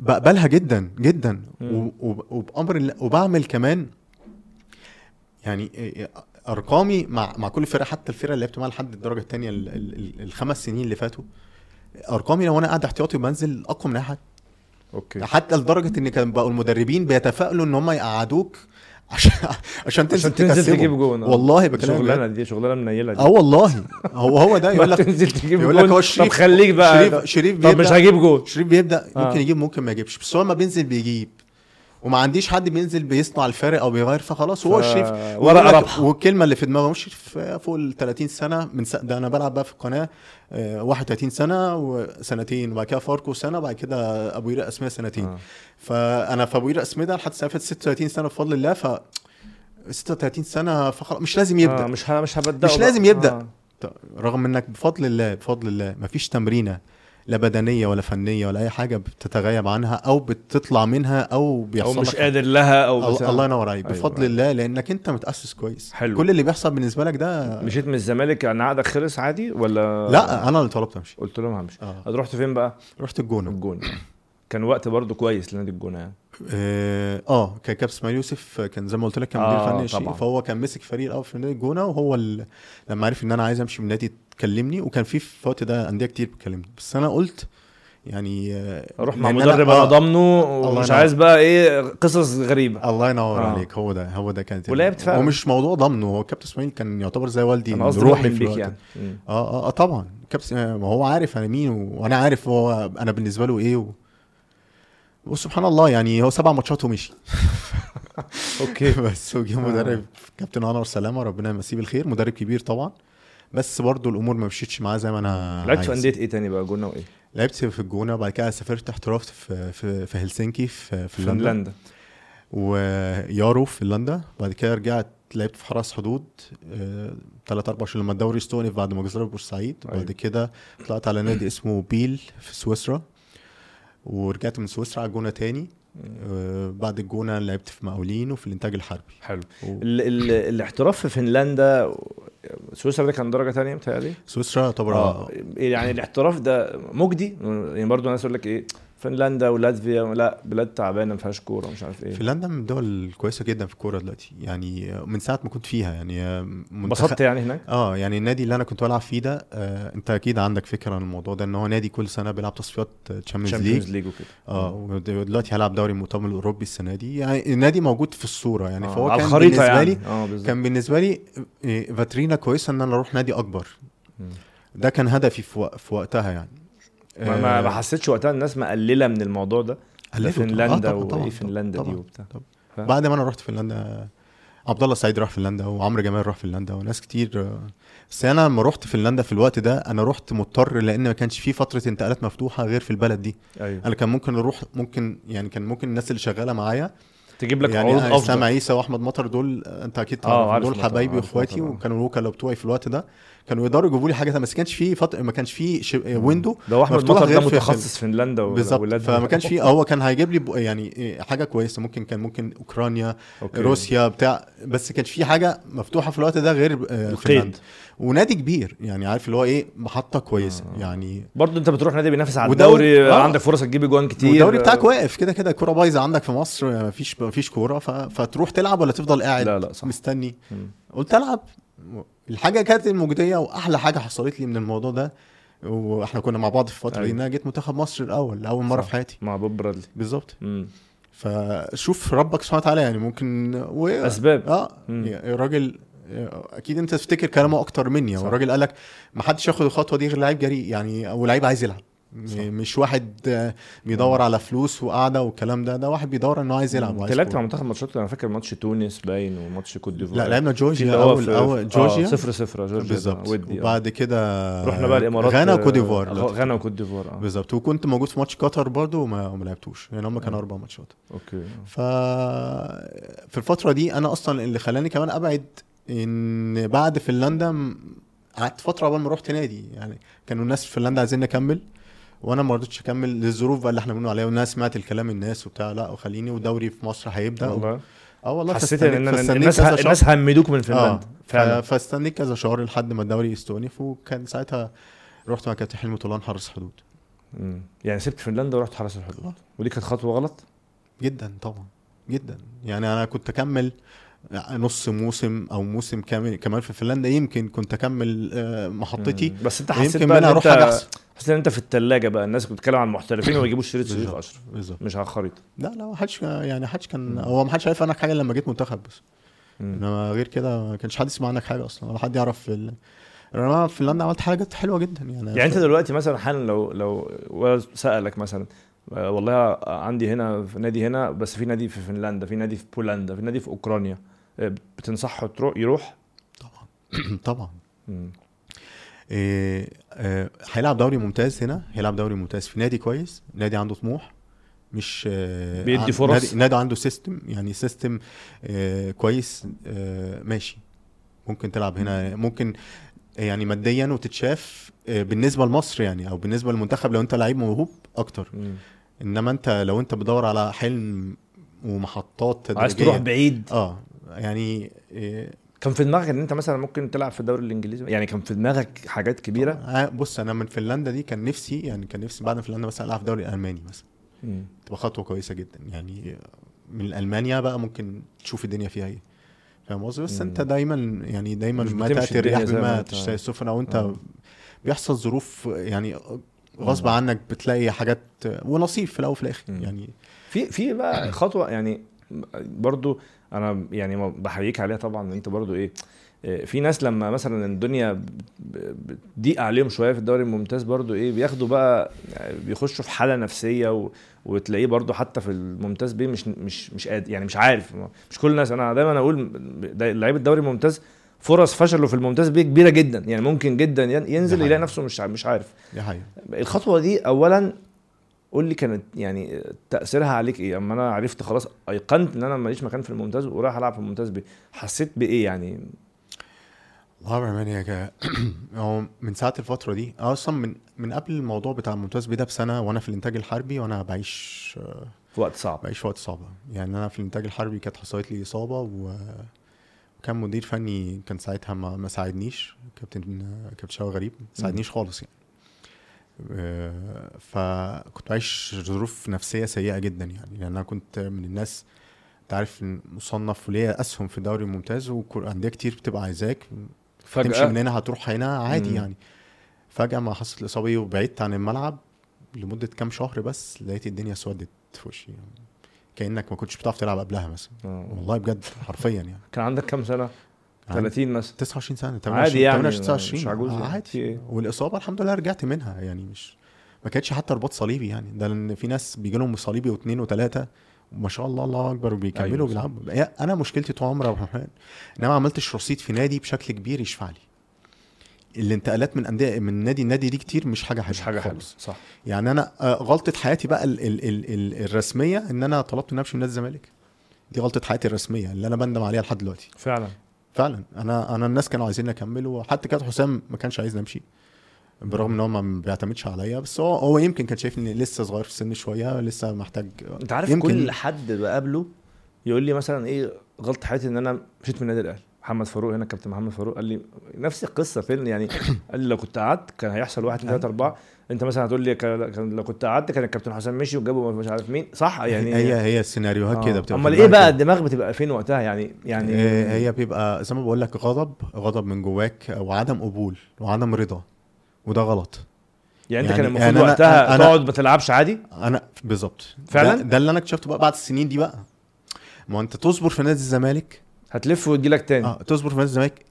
بقبلها جدا جدا. وبأمر وبعمل كمان يعني أرقامي مع مع كل فرقه حتى الفرقه اللي لعبت معاها لحد الدرجة الثانية الخمس سنين اللي فاتوا أرقامي لو أنا قاعد احتياطي بنزل أقوى من أي حد. أوكي. حتى لدرجة إن كان بقوا المدربين بيتفائلوا إن هم يقعدوك عشان عشان تنزل, عشان تنزل. تجيب جون آه. والله بكلمك شغلانة. دي شغلانة منيلة دي آه والله هو هو ده [LAUGHS] يقول لك تنزل تجيب يقول لك هو طب شريف خليك بقى شريف شريف طب مش هجيب جون شريف بيبدا آه. ممكن يجيب ممكن ما يجيبش بس هو لما بينزل بيجيب وما عنديش حد بينزل بيصنع الفارق أو بيغير فخلاص هو ف- ويقول لك- رابحة. والكلمة اللي في دماغه مش فوق ال 30 سنة من س... ده أنا بلعب بقى في القناة آه، 31 سنة وسنتين وبعد كده فاركو سنة وبعد كده أبو يرق اسميه سنتين آه. فأنا في أبو يرق اسميه ده لحد فاتت 36 سنة بفضل الله ف 36 سنة فخلاص مش لازم يبدأ آه مش ه... مش هبدأ مش لازم يبدأ. آه. رغم إنك بفضل الله بفضل الله مفيش تمرينة لا بدنية ولا فنية ولا أي حاجة بتتغيب عنها أو بتطلع منها أو أو بيحصل مش لك قادر لها أو بتاع. الله ينور عليك أيوة، بفضل أيوة. الله لأنك أنت متأسس كويس حلو. كل اللي بيحصل بالنسبة لك ده مشيت من الزمالك يعني عقدك خلص عادي ولا لا أنا اللي طلبت أمشي قلت لهم همشي آه رحت فين بقى رحت الجونة الجونة كان وقت برضو كويس لنادي الجونة يعني آه آه، كان كابتن إسماعيل يوسف كان زي ما قلت لك كان مدير آه، فني. فهو كان مسك فريق الأول في نادي الجونة وهو. لما عرف إن أنا عايز أمشي من النادي كلمني وكان في في الوقت ده أندية كتير بتكلمني بس أنا قلت يعني آه، أروح مع لأن أنا- مدرب آه، أنا ضامنه الله ومش. عايز بقى إيه قصص غريبة الله ينور آه. آه. عليك هو ده هو ده كانت ولعبت فعلا. هو مش موضوع ضمنه هو كابتن إسماعيل كان يعتبر زي والدي أنا قصدي روحي في الوقت يعني. آه آه, آه طبعا كابتن آه، ما هو عارف أنا مين وأنا عارف هو أنا بالنسبة له إيه و... وسبحان الله يعني هو سبع ماتشات ومشي [LAUGHS] أوكي [LAUGHS] بس وجه مدرب كابتن أنور سلامة ربنا يمسيه بالخير مدرب كبير طبعا بس برضو الأمور ما مشيتش معاه زي ما أنا لعبت في. أندية إيه تاني بقى جونة وإيه؟ لعبت في الجونة وبعد كده سافرت احترفت في في, في هلسنكي في في فنلندا فنلندا ويارو في فنلندا بعد كده رجعت لعبت في حرس حدود ثلاث أربع شهور لما الدوري استونف بعد ما جزيره بورسعيد. أيوة. وبعد كده طلعت على نادي اسمه بيل في سويسرا. ورجعت من سويسرا على الجونه تاني. آه، بعد الجونة لعبت في مقاولين وفي الإنتاج الحربي. حلو. و- ال ال الاحتراف في فنلندا سويسرا ده كان درجة تانية متهيألي؟ سويسرا طبعا آه يعني الاحتراف ده مجدي؟ يعني برضو الناس يقول لك إيه؟ فنلندا ولاتفيا لا بلاد تعبانة ما فيهاش كورة مش عارف إيه. فنلندا من الدول الكويسة جدا في الكورة دلوقتي. يعني من ساعة ما كنت فيها يعني انبسطت يعني هناك؟ آه يعني النادي اللي أنا كنت بلعب فيه ده آه أنت أكيد عندك فكرة عن الموضوع ده إن هو نادي كل سنة بيلعب تصفيات Champions Champions League League وكده. آه ودلوقتي هيلعب دوري المؤتمر الأوروبي السنة دي. يعني النادي موجود في الصورة يعني آه، فهو على كان بالنسبة يعني. لي بالظبط. كان بالنسبة لي إيه، فاترينا كويسة إن أنا أروح نادي أكبر. مم. ده كان هدفي في, وق- في وقتها يعني. ما, ما آه، حسيتش وقتها الناس مقللة من الموضوع ده. قللوا. فنلندا آه، وايه فنلندا دي وبتاع. بعد ما أنا رحت فنلندا عبد الله السعيد راح فنلندا وعمرو جمال راح فنلندا وناس كتير آه، بس أنا لما رحت فنلندا في الوقت ده أنا رحت مضطر لأن ما كانش في فترة انتقالات مفتوحة غير في البلد دي. أيوه. أنا كان ممكن أروح ممكن يعني كان ممكن الناس اللي شغالة معايا تجيب لك يعني عروض اسلام أفضل عيسى وأحمد مطر دول أنت أكيد آه، تعرف دول حبايبي واخواتي آه. وكانوا الوكلاء بتوعي في الوقت ده كانوا يقدروا يجيبوا لي حاجة ما كانش في فتره ما كانش في ش... ويندو ده أحمد مطر ده غير في- متخصص فنلندا بالظبط. فما كانش في [LAUGHS] هو كان هيجيب لي يعني حاجة كويسة ممكن كان ممكن أوكرانيا أوكي. روسيا بتاع بس كانش في حاجة مفتوحة في الوقت ده غير آه، القيد. ونادي كبير يعني عارف اللي هو إيه محطة كويسة آه. يعني برضه أنت بتروح نادي بينافس على الدوري آه. عندك فرصة تجيب اجوان كتير والدوري بتاعك واقف كده كده الكوره بايظة عندك في مصر مفيش مفيش كورة ف... فتروح تلعب ولا تفضل قاعد لا لا صح مستني. قلت ألعب الحاجة كانت المجدية وأحلى حاجة حصلت لي من الموضوع ده وإحنا كنا مع بعض في الفترة دي أيوة. ان أنا جيت منتخب مصر الأول لأول مرة. في حياتي مع بوب برادلي بالظبط. فشوف ربك سبحانه وتعالى يعني ممكن و... أسباب آه مم. الراجل أكيد أنت تفتكر كلامه أكتر مني. صح. هو الراجل قال لك ما حدش ياخد الخطوة دي غير لعيب جريء يعني أو لعيب عايز يلعب. صح. مش واحد آه، بيدور على فلوس وقعده والكلام ده. ده واحد بيدور إنه عايز يلعب انت وعايز لعبت كورة. مع منتخب ماتشات أنا فاكر ماتش تونس باين وماتش كوت ديفوار. لا لعبنا جورجيا اول أول جورجيا؟ آه صفر صفر جورجيا بالظبط. آه. وبعد كده رحنا بقى الإمارات غانا وكوت ديفوار. غانا وكوت ديفوار آه. بالظبط. وكنت موجود في ماتش قطر برضو وما لعبتوش. يعني هم كانوا آه. أربع ماتشات. أوكي. ف في الفترة دي أنا أصلا اللي خلاني كمان أبعد إن بعد فنلندا قعدت فترة قبل ما رحت نادي. يعني كانوا الناس في فنلندا عايزين اكمل وأنا ما رضيتش أكمل للظروف بقى اللي إحنا بنقول عليها والناس سمعت الكلام الناس وبتاع لأ وخليني ودوري في مصر هيبدأ. والله. آه والله حسيت إن الناس. الناس همدوك من فنلندا. ف- فاستنيت كذا شهر لحد ما الدوري يستأنف وكان ساعتها رحت مع كابتن حلمي طولان حارس حدود مم. يعني سبت فنلندا ورحت حرس الحدود. ودي كانت خطوة غلط؟ جدا طبعا جدا. يعني أنا كنت أكمل نص موسم أو موسم كامل كمان في فنلندا يمكن كنت أكمل آه، محطتي مم. بس أنت حسيت يمكن بقى منها أروح حسيت إن أنت في الثلاجه بقى الناس بتتكلم عن المحترفين وما يجيبوش شريط بالظبط. اشرف مش على الخريطة لا لا ما حدش يعني حدش كان مم. هو ما حدش عارف عنك حاجة لما جيت منتخب بس. إنما غير كده ما كانش حد يسمع عنك حاجة أصلا ولا حد يعرف ال... أنا في فنلندا عملت حاجات حلوة جدا يعني يعني أنت دلوقتي مثلا حالا لو لو ولد سألك مثلا آه، والله عندي هنا في نادي هنا بس في نادي في فنلندا في نادي في بولندا في نادي في أوكرانيا بتنصحه تروح يروح طبعا [CLEARS THROAT] طبعا. إيه آه، هيلعب دوري ممتاز هنا هيلعب دوري ممتاز في نادي كويس نادي عنده طموح مش آه، بيدي فرص. نادي, نادي عنده system يعني system آه، كويس آه، ماشي ممكن تلعب هنا ممكن يعني ماديا وتتشاف بالنسبة لمصر يعني أو بالنسبة للمنتخب لو أنت لعيب موهوب أكتر. إنما أنت لو أنت بتدور على حلم ومحطات تدريجيه عايز تروح بعيد آه يعني آه، كان في دماغك إن أنت مثلا ممكن تلعب في الدوري الإنجليزي يعني كان في دماغك حاجات كبيرة آه، بص أنا من فنلندا دي كان نفسي يعني كان نفسي بعد فنلندا مثلا ألعب في الدوري الالماني مثلا. تبقى خطوة كويسة جدا يعني من ألمانيا بقى ممكن تشوف الدنيا فيها إيه فاهم قصدي بس. أنت دايما يعني دايما ما تأتي الرياح بما تشتهي السفن أو انت آه. بيحصل ظروف يعني غصب. عنك بتلاقي حاجات ونصيب في الأول وفي الآخر. يعني في في بقى خطوة يعني برضو أنا يعني بحييك عليها طبعا أنت برضو إيه إيه، في ناس لما مثلا الدنيا بتضيق عليهم شوية في الدوري الممتاز برضو إيه بياخدوا بقى يعني بيخشوا في حالة نفسية و... وتلاقيه برضو حتى في الممتاز بيه مش مش مش قادر يعني مش عارف مش كل الناس أنا دايما أقول لعيب الدوري الممتاز فرص فشله في الممتاز بيه كبيرة جدا يعني ممكن جدا ين- ينزل يلاقي. نفسه مش مش عارف دي حقيقة الخطوة دي اولا قول لي كانت يعني تأثيرها عليك إيه؟ أما أنا عرفت خلاص أيقنت إن أنا ماليش مكان في الممتاز ورايح ألعب في الممتاز بيه حسيت بإيه يعني؟ والله بأمانة يا جا [CLEARS THROAT] هو من ساعة الفترة دي أصلا من من قبل الموضوع بتاع الممتاز بيه ده بسنة وأنا في الإنتاج الحربي وأنا بعيش في وقت صعب. بعيش وقت صعب. يعني أنا في الإنتاج الحربي كانت حصلت لي إصابة و وكان مدير فني كان ساعتها ما, ما ساعدنيش كابتن كابتن شاوي غريب ما ساعدنيش خالص يعني. فكنت بعيش ظروف نفسية سيئة جدا يعني لأن أنا كنت من الناس أنت عارف مصنف وليا أسهم في الدوري الممتاز وأندية كتير بتبقى عايزاك تمشي من هنا هتروح هنا عادي مم. يعني فجأة ما حصلت الإصابة وبعدت عن الملعب لمدة كام شهر بس لقيت الدنيا اسودت في وشي يعني. كأنك ما كنتش بتعرف تلعب قبلها مثلا آه. والله بجد حرفيا يعني كان عندك كام سنة 30 مثلا. 29 سنة عادي يعني، 28 29 مش عجوز آه، يعني. عادي؟ والإصابة الحمد لله رجعت منها يعني مش ما كانتش حتى رباط صليبي يعني. ده لأن في ناس بيجي لهم صليبي واثنين وثلاثة وما شاء الله الله أكبر وبيكملوا أيوة، وبيلعبوا. هي- أنا مشكلتي طول عمري يا عبد الرحمن إن أنا ما عملتش رصيد في نادي بشكل كبير يشفع لي. الانتقالات من أندية من نادي لنادي دي كتير مش حاجة حلوة مش حاجة حلوة صح. يعني أنا آه، غلطة حياتي بقى ال ال ال ال الرسمية إن أنا طلبت إن أمشي من نادي الزمالك. دي غلطة حياتي الرسمية اللي أنا بندم عليها لحد دلوقتي. فعلا. فعلا. أنا أنا الناس كانوا عايزين اكمل وحتى كابتن حسام ما كانش عايزني امشي برغم إن هو ما بيعتمدش عليا بس هو هو يمكن كان شايف اني لسه صغير في السن شوية لسه محتاج أنت عارف يمكن- كل حد بقابله يقول لي مثلا إيه غلطة حياتي إن أنا مشيت من النادي الأهلي. محمد فاروق هنا كابتن محمد فاروق قال لي نفس القصة فين يعني؟ [COUGHS] قال لي لو كنت قعدت كان هيحصل واحد اثنين ثلاثة أربعة. انت مثلا هتقول لي كان لو كنت قعدت كان الكابتن حسام مشي وجابوا مش عارف مين. صح يعني؟ هي هي السيناريوهات كده بتبقى أمال إيه بقى. الدماغ بتبقى فين وقتها يعني؟ يعني آه، هي بيبقى زي ما بقول لك غضب غضب من جواك وعدم قبول وعدم رضا وده غلط. يعني انت يعني- كان المفروض يعني وقتها أنا- تقعد ما تلعبش عادي؟ أنا بالظبط. فعلا؟ ده, ده اللي أنا اكتشفته بقى بعد السنين دي بقى. ما أنت تصبر في نادي الزمالك هتلف وتجيلك تاني. آه تصبر في نادي الزمالك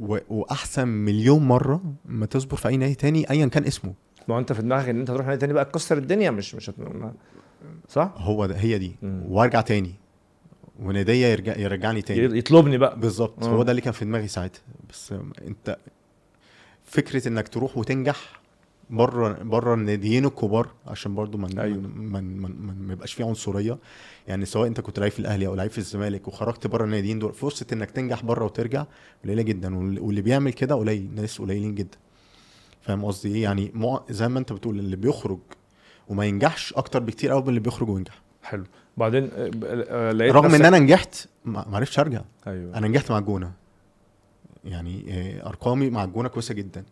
و... وأحسن مليون مرة ما تصبر في أي نادي تاني ايا كان اسمه. ما هو أنت في دماغك إن أنت هتروح نادي تاني بقى تكسر الدنيا مش مش هت... ما- صح؟ هو ده هي دي. مم. وأرجع تاني. ونادية يرجع يرجعني تاني. يطلبني بقى. بالظبط. هو ده اللي كان في دماغي ساعتها. بس أنت فكرة إنك تروح وتنجح بره بره الناديين الكبار عشان برضو من أيوة. ما يبقاش فيه عنصرية. يعني سواء انت كنت لعيب في الأهلي أو لعيب في الزمالك وخرجت بره الناديين دول فرصة إنك تنجح بره وترجع قليلة جدا وال- واللي بيعمل كده قليل ناس قليلين جدا. فاهم قصدي إيه؟ يعني زي ما انت بتقول اللي بيخرج وما ينجحش أكتر بكتير قوي من اللي بيخرج وينجح. حلو. بعدين آه، آه، لقيت رغم إن أنا نجحت ما ما عرفتش أرجع. أيوه. أنا نجحت مع الجونة. يعني آه، أرقامي مع الجونة كويسة جدا.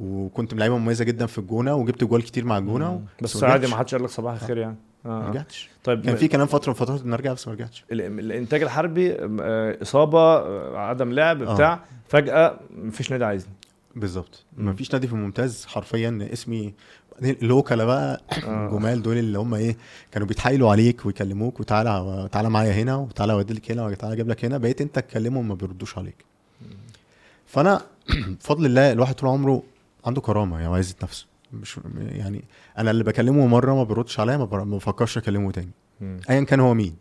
وكنت لعيبه مميزة جدا في الجونة وجبت جوال كتير مع الجونة. بس ما عادي. ما حدش قال لك صباح الخير يعني ما آه. رجعتش طيب كان في كلام فترة من فترات إن أرجع بس ما رجعتش ال- الإنتاج الحربي آه، إصابة آه، عدم لعب آه. بتاع فجأة مفيش نادي عايزني بالظبط مم. ما فيش نادي في الممتاز حرفيا اسمي بعدين اللوكاله بقى آه. الجمال دول اللي هم إيه كانوا بيتحايلوا عليك ويكلموك وتعالى تعالى معايا هنا وتعالى اوديلك هنا وتعالى أجيب لك هنا بقيت أنت تكلمهم ما بيردوش عليك فأنا [CLEARS THROAT] بفضل الله الواحد طول عمره عنده كرامة يعني عايز نفسه مش يعني أنا اللي بكلمه مرة ما بيردش عليا ما بفكرش أكلمه تاني. ايا كان هو مين.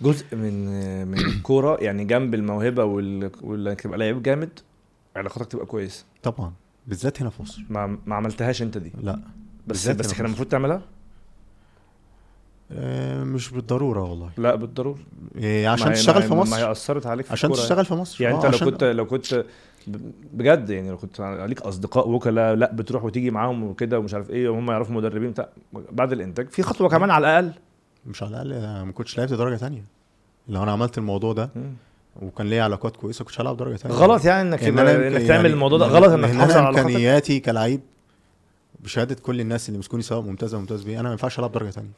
جزء من من الكورة يعني جنب الموهبة وإنك تبقى لعيب جامد علاقاتك تبقى كويسة. طبعا. بالذات هنا في مصر. ما ما عملتهاش أنت دي. لا. بس بس كان المفروض تعملها؟ مش بالضرورة والله. لا بالضرورة. إيه، عشان تشتغل ما في هي- ما مصر هي أثرت عليك في عشان تشتغل في مصر. يعني آه، انت لو عشان- كنت لو كنت بجد يعني لو كنت عليك أصدقاء وكلاء لا بتروح وتيجي معاهم وكده ومش عارف إيه وهم يعرفوا مدربين بتاع بعد الإنتاج. في خطوة كمان على الأقل. مش على الأقل أنا ما كنتش لعبت درجة تانية. لو أنا عملت الموضوع ده وكان ليا علاقات كويسة كنتش هلعب درجة تانية. غلط يعني إنك إن إنك يعني- تعمل الموضوع ده غلط إنك تحافظ أنا على علاقاتك إمكانياتي كلعيب بشهادة كل الناس اللي مسكوني سواء ممتاز أو ممتاز بيه أنا ما ينفعش ألعب درجة تانية.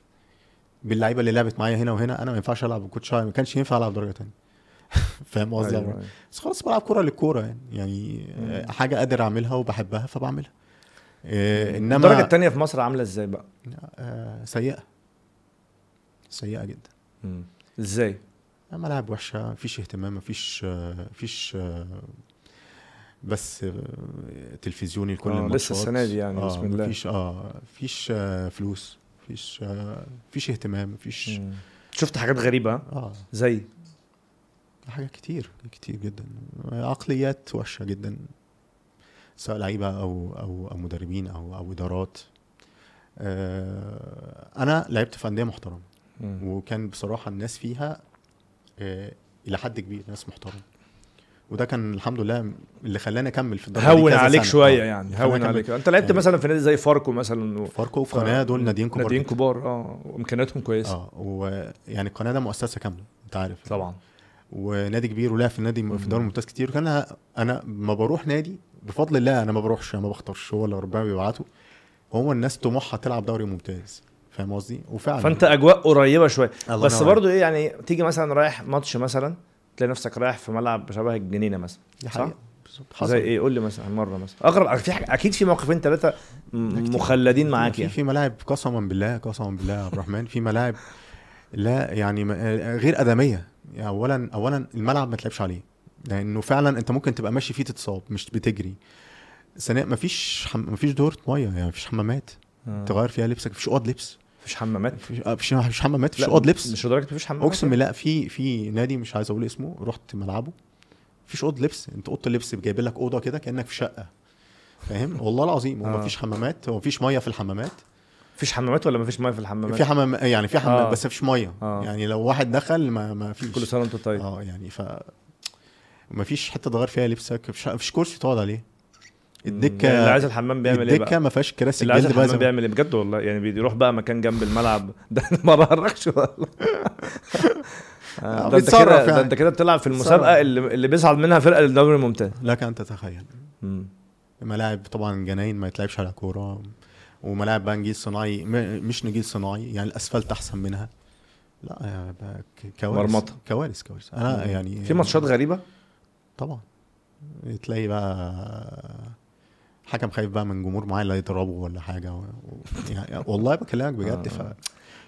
باللعيبة اللي لعبت معايا هنا وهنا أنا ما ينفعش ألعب ما كنتش ما كانش ينفع ألعب درجة تانية. [LAUGHS] فاهم قصدي أيوة، أيوة. بس خلاص بلعب كورة للكورة يعني. يعني آه، حاجة قادر أعملها وبحبها فبعملها. آه، إنما الدرجة الثانية في مصر عاملة إزاي بقى؟ آه، سيئة. سيئة جدا. إزاي؟ ملاعب وحشة مفيش اهتمام مفيش مفيش آه، بس آه، تلفزيوني لكل آه، لسه الماتشات. السنة دي يعني، آه بسم الله. مفيش آه مفيش فلوس. مفيش آه، مفيش اهتمام مفيش. شفت حاجات غريبة؟ آه. زي؟ حاجات كتير كتير جدا. عقليات وحشة جدا. سواء لعيبة أو أو أو مدربين أو أو إدارات. آه أنا لعبت في أندية محترمة. وكان بصراحة الناس فيها آه إلى حد كبير ناس محترمة. وده كان الحمد لله اللي خلاني أكمل في الدرجه هون عليك سنة. شوية آه. يعني هون. عليك. أنت لعبت يعني- مثلا في نادي زي فاركو مثلا فاركو وقناه دول ناديين كبار ناديين. كبار آه وإمكانياتهم كويسة. آه ويعني القناة ده مؤسسة كاملة أنت عارف. طبعا. ونادي كبير ولعب في النادي. في الدوري الممتاز كتير. وكان أنا ما بروح نادي بفضل الله أنا ما بروحش ما بختارش. هو اللي ربنا بيبعته. هو الناس طموحها تلعب دوري ممتاز. فاهم قصدي؟ وفعلا. فأنت أجواء قريبة شوية. بس برضو إيه يعني تيجي مثلا رايح ماتش مثلا تلاقي نفسك رايح في ملعب شبه الجنينة مثلا صح؟ حصل. زي إيه؟ قول لي مثلا مرة مثلا. اغرب في حاجة أكيد في موقفين ثلاثة. مخلدين معاك في يعني. في ملاعب قسما بالله قسما بالله يا عبد الرحمن. في ملاعب لا يعني غير أدمية. يعني اولا اولا الملعب ما تلعبش عليه. لأنه فعلا أنت ممكن تبقى ماشي فيه تتصاب مش بتجري. ثانيا مفيش حم... مفيش دورة مية يعني مفيش حمامات. آه. تغير فيها لبسك مفيش أوض لبس. مفيش حمامات. مفيش آه، مفيش مفيش حمامات مفيش أوض لبس. مش لدرجه مفيش حمامات. أقسم بالله في في نادي مش عايز أقول اسمه رحت ملعبه. مفيش أوض لبس. أنت أوضة اللبس جايب لك أوضة كده كأنك في شقة. فاهم؟ [LAUGHS] والله العظيم آه. ومفيش حمامات ومفيش مية في الحمامات. مفيش حمامات ولا مفيش مية في الحمامات؟ في حمام يعني في حمام آه. بس مفيش مية. آه. يعني لو واحد دخل ما ما فيش. كل سنة وأنت طيب. آه يعني ف مفيش حتة تغير فيها لبسك مفيش مفيش كرسي تقعد عليه. الدكه اللي الدكه عايز الحمام بيعمل إيه الدكة ما فيهاش كراسي اللي عايز الحمام بيعمل إيه؟ بجد والله. يعني بيروح بقى مكان جنب الملعب. [LAUGHS] ده ما بهرجش والله. [LAUGHS] آه، ده أنت كده ده يعني. أنت كده بتلعب في المسابقة. اللي اللي بيصعد منها فرقة للدوري الممتاز. لك أن تتخيل. ملاعب طبعا جناين ما يتلعبش على كورة. وملاعب بقى نجيل صناعي. مش نجيل صناعي يعني الأسفلت أحسن منها. لا ك- كوارث. مرمطة. كوارث كوارث. أنا. يعني في ماتشات غريبة؟ طبعا. تلاقي بقى حكم خايف بقى من جمهور معين لا يضربه ولا حاجة. و... يعني والله بكلمك بجد آه. ف...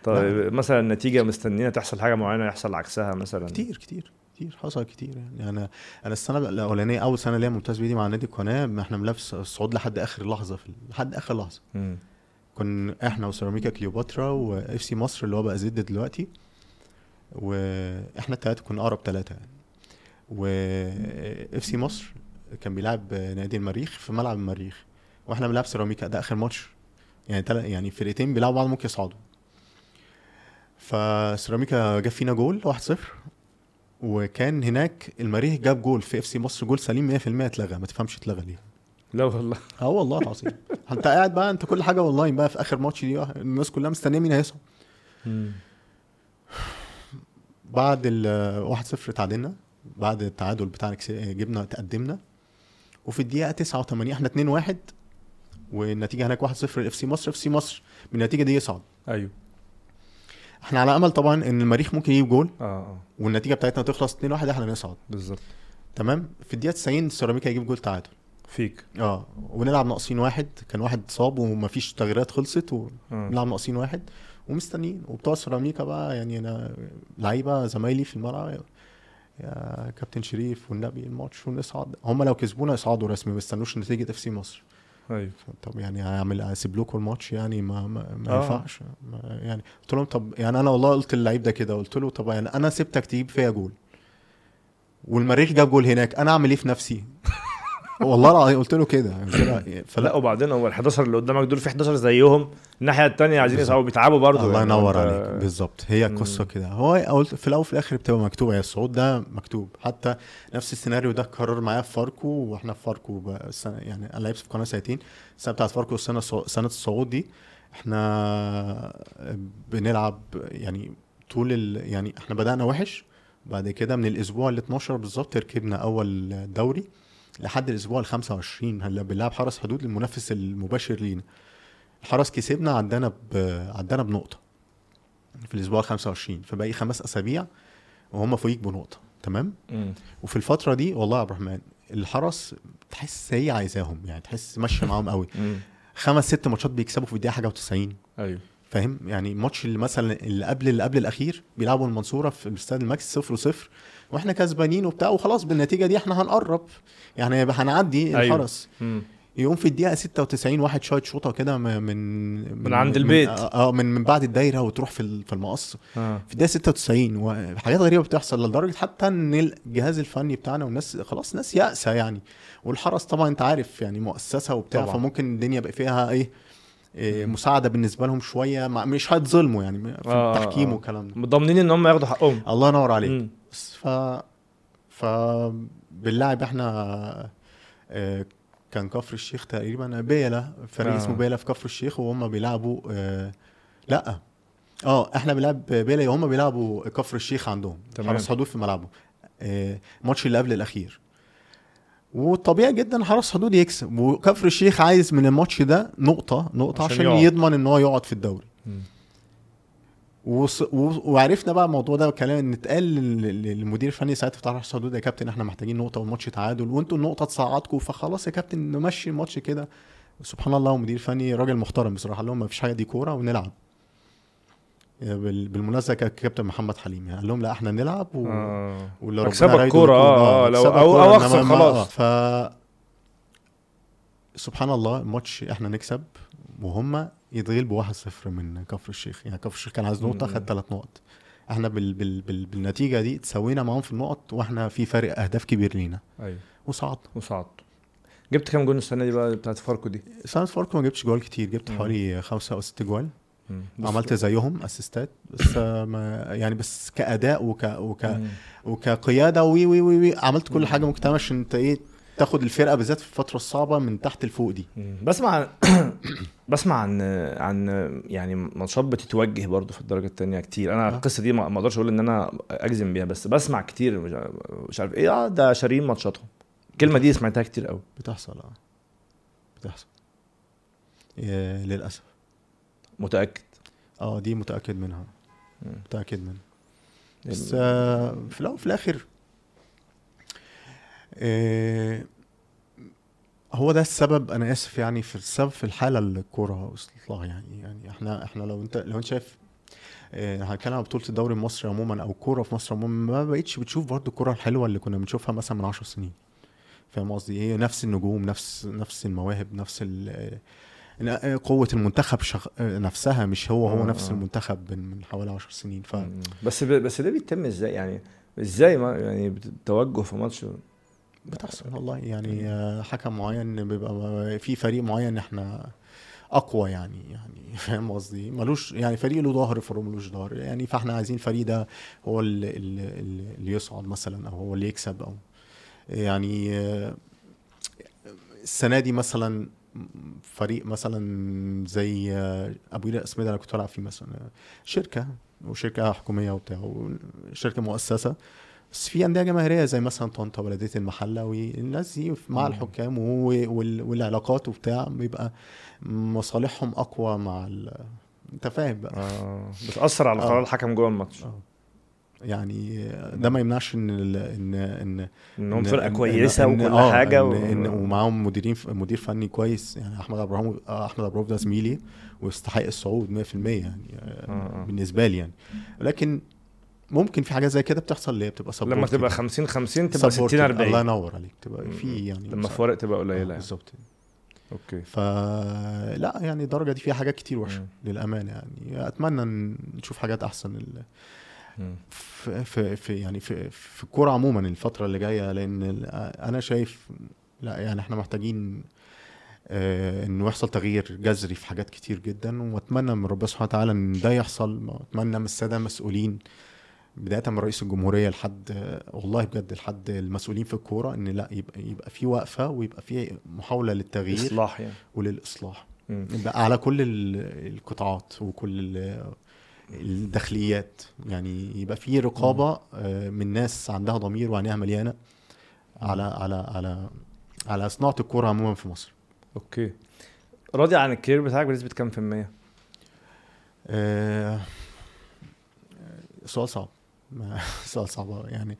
طيب مثلا نتيجه مستنينا تحصل حاجة معينة يحصل عكسها مثلا. كتير كتير كتير حصل كتير. يعني أنا أنا السنة الأولانية أول سنة ليا ممتاز بيه دي مع نادي القناه إحنا بنلعب الصعود لحد آخر لحظة في لحد آخر لحظة. كنا إحنا وسيراميكا كليوباترا وإف سي مصر اللي هو بقى زد دلوقتي وإحنا التلاتة كنا أقرب ثلاثة يعني. واف سي مصر كان بيلعب نادي المريخ في ملعب المريخ وإحنا بنلعب سيراميكا ده آخر ماتش. يعني تل... يعني فرقتين بيلعبوا بعض ممكن يصعدوا. فسيراميكا جاب فينا جول 1-0 وكان هناك المريخ جاب جول في إف سي مصر جول سليم 100% اتلغى ما تفهمش اتلغى ليه. لا والله. [LAUGHS] آه والله العظيم. انت قاعد بقى انت كل حاجة اونلاين بقى في آخر ماتش دي آه، الناس كلها مستنية مين هيصعد. بعد ال 1-0 تعادلنا بعد التعادل بتاعنا جبنا تقدمنا. وفي الدقيقة 89 إحنا 2-1 والنتيجة هناك 1-0 لإف سي مصر. إف سي مصر بالنتيجة دي يصعد أيوه. إحنا على أمل طبعا إن المريخ ممكن يجيب جول. آه آه. والنتيجة بتاعتنا تخلص 2-1 إحنا نصعد. بالظبط. تمام؟ في الدقيقة 90 سيراميكا يجيب جول تعادل. فيك. آه. ونلعب ناقصين واحد. كان واحد اتصاب ومفيش تغييرات خلصت آه. ونلعب ناقصين واحد ومستنيين. وبتوع سيراميكا بقى يعني أنا لعيبة زمايلي في الملعب يا كابتن شريف والنبي الماتش ونصعد. هم لو كسبونا يصعدوا رسمي ما يستنوش نتيجة إف سي مصر. أيوه. طب يعني هعمل اسيب لكم الماتش يعني؟ ما ما, ما آه. ينفعش. ما يعني قلت لهم طب يعني أنا والله قلت للعيب ده كده قلت له طب يعني أنا سبتك تجيب فيا جول. والمريخ جاب جول هناك أنا أعمل إيه في نفسي؟ والله العظيم قلت له كده. له [CLEARS THROAT] فلا وبعدين هو ال 11 اللي قدامك دول في 11 زيهم. الناحية الثانية عايزين. يصعبوا بيتعبوا برضه الله يعني. ينور أنت- عليك. بالظبط. هي القصة مم. كده. هو قلت في الأول وفي الآخر بتبقى مكتوبة. هي الصعود ده مكتوب. حتى نفس السيناريو ده اتكرر معايا في فاركو وإحنا في فاركو يعني أنا لعبت في قناة سنتين السنة بتاعت فاركو السنة سنة الصعود دي إحنا بنلعب يعني طول ال... يعني إحنا بدأنا وحش. بعد كده من الأسبوع ال 12 بالظبط ركبنا أول دوري. لحد الأسبوع ال 25 هلا بنلعب حرس حدود المنافس المباشر لينا. الحرس كسبنا عدانا ب... عدانا بنقطة في الأسبوع ال 25 فباقي خمس أسابيع وهم فوقيك بنقطة تمام؟ مم. وفي الفترة دي والله يا عبد الرحمن الحرس تحس هي عايزاهم يعني تحس ماشيه معاهم قوي. [LAUGHS] خمس ست ماتشات بيكسبوا في الدقيقة حاجة و90 أيوه. فاهم؟ يعني الماتش اللي مثلا اللي قبل اللي قبل الأخير بيلعبوا المنصورة في الاستاد الماكس 0 0 وإحنا كسبانين وبتاع وخلاص بالنتيجة دي إحنا هنقرب يعني هنعدي أيوة. الحرس مم. يقوم في الدقيقة 96 واحد شايط شوطة كده من من من عند البيت. آه من من بعد الدايرة وتروح في في المقص آه. في الدقيقة 96 وحاجات غريبة بتحصل لدرجة حتى إن الجهاز الفني بتاعنا والناس خلاص ناس يائسه يعني والحرس طبعا أنت عارف يعني مؤسسة وبتاع طبعا. فممكن الدنيا يبقى فيها إيه, إيه مساعدة بالنسبة لهم شوية مش هيتظلموا يعني في آه، آه، التحكيم آه. والكلام ده مضامنين إن هم ياخدوا حقهم الله ينور عليك مم. ف ف باللاعب إحنا آه، كان كفر الشيخ تقريبا بيلا فريق آه. اسمه بيلا في كفر الشيخ وهم بيلعبوا آه، لأ آه إحنا بنلعب بيلا وهم بيلعبوا كفر الشيخ عندهم. حرس حدود في ملعبه آه، الماتش اللي قبل الأخير والطبيعي جدا حرس حدود يكسب وكفر الشيخ عايز من الماتش ده نقطة نقطة عشان عشان, يقعد. يضمن إن هو يقعد في الدوري مم. وص... و... وعرفنا بقى الموضوع ده كلام إن اتقال لل- لل- للمدير الفني ساعتها حرس حدود يا كابتن إحنا محتاجين نقطة والماتش تعادل وأنتوا النقطة تصعدكم فخلاص يا كابتن نمشي الماتش كده سبحان الله ومدير فني راجل محترم بصراحة قال لهم ما فيش حاجة دي كورة ونلعب بال... بالمناسبة كان كابتن محمد حليم يعني قال لهم لا إحنا نلعب و... آه. مكسبك رايده كورة، يكون- آه، آه، لو- إنما أخسر ما- خلاص. آه، ف سبحان الله الماتش إحنا نكسب وهم يتغلبوا 1-0 من كفر الشيخ. يعني كفر الشيخ كان عايز نقطة. خد ثلاث نقط. إحنا بال بال بال بالنتيجة دي تسوينا معاهم في النقط وإحنا في فرق أهداف كبير لينا. أيوه. وصعدنا وصعدت. جبت كام جون السنة دي بقى بتاعت فاركو دي؟ سنه فاركو ما جبتش جوال كتير جبت. حوالي خمسة أو ست جوال. عملت زيهم assist ات بس ما [COUGHS] يعني بس كأداء وك وك. وكقيادة وي وي وي, وي. عملت كل. حاجة ممكن تعمل عشان انت إيه تاخد الفرقة بالذات في الفترة الصعبة من تحت لفوق دي. بسمع عن [COUGHS] بسمع عن عن يعني ماتشات بتتوجه برضه في الدرجة الثانية كتير. أنا آه. القصة دي ما أقدرش أقول إن أنا أجزم بيها بس بسمع كتير مش عارف إيه. آه ده شارين ماتشاتهم. الكلمة دي سمعتها كتير قوي بتحصل آه. بتحصل. إيه للأسف. متأكد؟ آه دي متأكد منها. متأكد منها. بس آه في الأول وفي الآخر هو ده السبب أنا آسف يعني في السبب في الحالة اللي الكورة وصلت لها يعني يعني إحنا إحنا لو أنت لو أنت شايف آه، هنتكلم عن بطولة الدوري المصري عموما أو الكوره في مصر عموما ما بقتش بتشوف برضو الكورة الحلوة اللي كنا بنشوفها مثلا من 10 سنين فاهم قصدي هي نفس النجوم نفس نفس المواهب نفس ال- آه، قوة المنتخب شغ... آه، نفسها مش هو هو آه، نفس آه. المنتخب من حوالي 10 سنين ف. بس ب... بس ده بيتم إزاي يعني إزاي ما يعني التوجه في ماتش بتحصل والله. يعني آه، حكم معين بيبقى في فريق معين إحنا أقوى يعني يعني [LAUGHS] فاهم قصدي؟ ملوش يعني فريق له ظهر فريق ملوش ظهر يعني فاحنا عايزين الفريق ده هو اللي, اللي, يصعد مثلا أو هو اللي يكسب أو يعني آه، السنة دي مثلا فريق مثلا زي آه، أبو قير اسمده أنا كنت بلعب فيه مثلا شركة وشركة حكومية وبتاع شركه مؤسسة. بس في أندية جماهيرية زي مثلا طنطا بلديه المحلة والناس دي مع. الحكام والعلاقات وبتاع بيبقى مصالحهم أقوى مع ال... أنت فاهم بقى آه. بتأثر على آه. قرار الحكم جوه الماتش آه. يعني ده ما يمنعش إن ال... ان ان إنهم فرقة إن- كويسة إن- وكل آه، حاجة إن... و... إن ومعاهم مديرين مدير فني كويس يعني أحمد إبراهيم آه، أحمد إبراهيم ده زميلي ويستحق الصعود 100% يعني آه، آه، آه. بالنسبة لي يعني لكن ممكن في حاجات زي كده بتحصل اللي هي بتبقى لما supported. تبقى 50 50 تبقى supported. 60 الله 40 ينور عليك تبقى في يعني لما. الفوارق تبقى آه، قليله يعني. بالظبط أوكي فلا يعني الدرجة دي فيها حاجات كتير وحشة. للأمانة يعني أتمنى ان نشوف حاجات أحسن ال-. في في, في يعني في في الكورة عموما الفترة اللي جاية لأن ال- أنا شايف لا يعني إحنا محتاجين آه إنه يحصل تغيير جذري في حاجات كتير جدا وأتمنى من ربنا سبحانه وتعالى إن ده يحصل وأتمنى من السادة المسؤولين بداية من رئيس الجمهورية لحد والله بجد لحد المسؤولين في الكورة إن لأ يبقى يبقى في وقفة ويبقى في محاولة للتغيير اصلاح يعني. وللإصلاح. يبقى على كل ال- القطاعات وكل ال- الداخليات. يعني يبقى في رقابة آه، من ناس عندها ضمير وعينيها مليانة على على على على صناعة الكورة عموما في مصر. أوكي. راضي عن ال career بتاعك بنسبة كام في المية؟ آه، سؤال صعب. [LAUGHS] سؤال صعب. يعني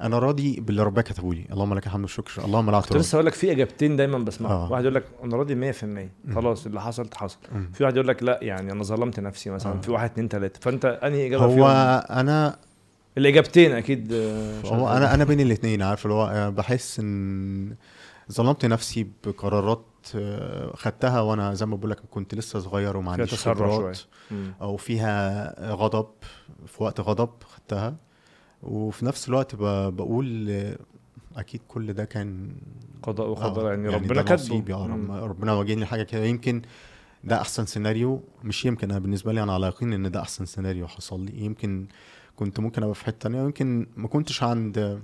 أنا راضي باللي ربنا كتبه لي اللهم لك الحمد والشكر اللهم لا كنت لسه هقول لك في إجابتين دايما بسمعهم آه. واحد يقول لك أنا راضي 100% مم. خلاص اللي حصل حصل. في واحد يقول لك لا يعني أنا ظلمت نفسي مثلا آه. في واحد اتنين تلاتة فأنت أنهي إجابة هو فيهم أنا الإجابتين أكيد آه، هو. أنا أنا بين الاثنين عارف اللي هو آه، بحس إن ظلمت نفسي بقرارات خدتها وأنا زي ما بقول لك كنت لسه صغير وما عنديش خبرات. أو فيها غضب في وقت غضب خدتها. وفي نفس الوقت بقول آه، أكيد كل ده كان قضاء وقدر آه، يعني, ربنا كاتبه. ربنا واجهني حاجة كده. يمكن ده أحسن سيناريو. مش يمكن أنا بالنسبة لي أنا على يقين إن ده أحسن سيناريو حصل لي. يمكن كنت ممكن أبقى في حتة تانية. ويمكن ما كنتش عند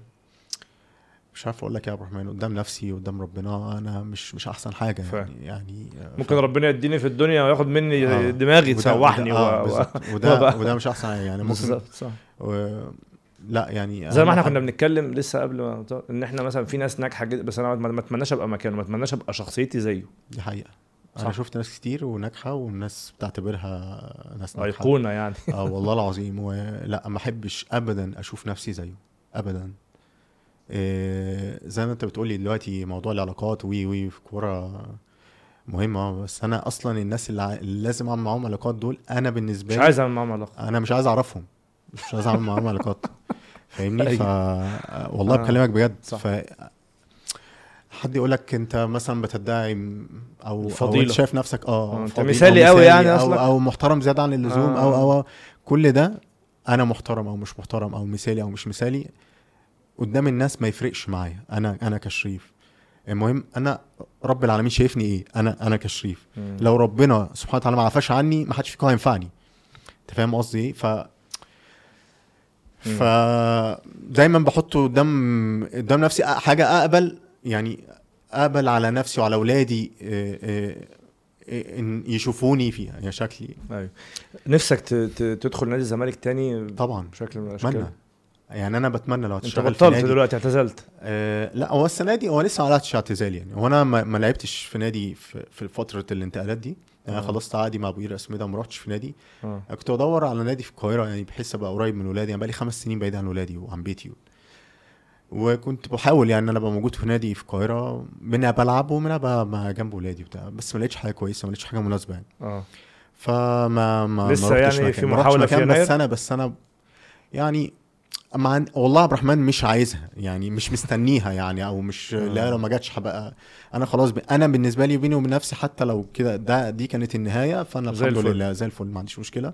مش عارف أقول لك يا عبد الرحمن قدام نفسي قدام ربنا أنا مش مش أحسن حاجة. يعني يعني آه، ممكن ربنا يديني في الدنيا وياخد مني آه. دماغي وده- تسوحني وده, آه و... و... [LAUGHS] وده وده مش أحسن حاجة يعني. ممكن بالظبط صح. و... لا يعني زي ما إحنا كنا بنتكلم لسه قبل ما إن إحنا مثلا في ناس ناجحة جدا بس أنا ما أتمناش أبقى مكانه ما أتمناش أبقى شخصيتي زيه. دي حقيقة. أنا صح. شفت ناس كتير وناجحة والناس بتعتبرها ناس ناجحة. أيقونة يعني. آه والله [LAUGHS] العظيم. ولا ما أحبش ابدا أشوف نفسي زيه. ابدا. زي ما انت بتقولي دلوقتي موضوع العلاقات وي وي في كورة مهمة بس أنا أصلا الناس اللي, ع- اللي لازم أعمل معاهم علاقات دول أنا بالنسبة مش لي عايز أعمل معاهم علاقه أنا مش عايز أعرفهم مش عايز أعمل معاهم علاقات [LAUGHS] فاهمني ف أيوة. والله آه. بكلمك بجد صح. ف حد يقول لك أنت مثلا بتدعي أو أو الفضيلة. انت شايف نفسك آه آه، أنت أو مثالي قوي يعني أو, أصلك. أو محترم زيادة عن اللزوم آه. أو أو أو كل ده أنا محترم أو مش محترم أو مثالي أو مش مثالي قدام الناس ما يفرقش معايا أنا أنا كشريف. المهم أنا رب العالمين شايفني إيه؟ أنا أنا كشريف. مم. لو ربنا سبحانه وتعالى ما عفاش عني ما حدش فيكم هينفعني. أنت فاهم قصدي إيه؟ ف ف دايما بحطه قدام قدام نفسي. حاجة أقبل يعني أقبل على نفسي وعلى أولادي إيه، إيه، إيه، إن يشوفوني فيها يا شكلي. أيوه. نفسك. تدخل نادي الزمالك تاني؟ طبعا. بشكل من الأشكال؟ يعني أنا بتمنى لو أنت هتشتغل في بطلت دلوقتي اعتزلت. آه لا هو السنة دي هو لسه ما عملتش اعتزال يعني. هو أنا ما, ما لعبتش في نادي في, في فترة الانتقالات دي. أنا آه. خلصت عقدي مع أبو قير أسمدة وما رحتش في نادي. أنا كنت بدور على نادي في القاهرة يعني بحيث أبقى قريب من ولادي. يعني بقالي خمس سنين بعيد عن ولادي وعن بيتي. وكنت بحاول يعني إن أنا أبقى موجود في نادي في القاهرة. منها بلعب ومنها أبقى مع جنب ولادي وبتاع. بس ما لقيتش حاجة كويسة ما لقيتش حاجة مناسبة يعني. آه. فما ما لسه ما رحتش يعني مكان. في ما محاولة في يناير؟ بس أنا بس أنا يعني مع والله عبد الرحمن مش عايزها يعني مش مستنيها يعني أو مش آه. لا لو ما جاتش هبقى أنا خلاص ب... أنا بالنسبة لي بيني وبين نفسي حتى لو كده ده دي كانت النهاية فأنا الحمد. لله زي الفل ما عنديش مشكلة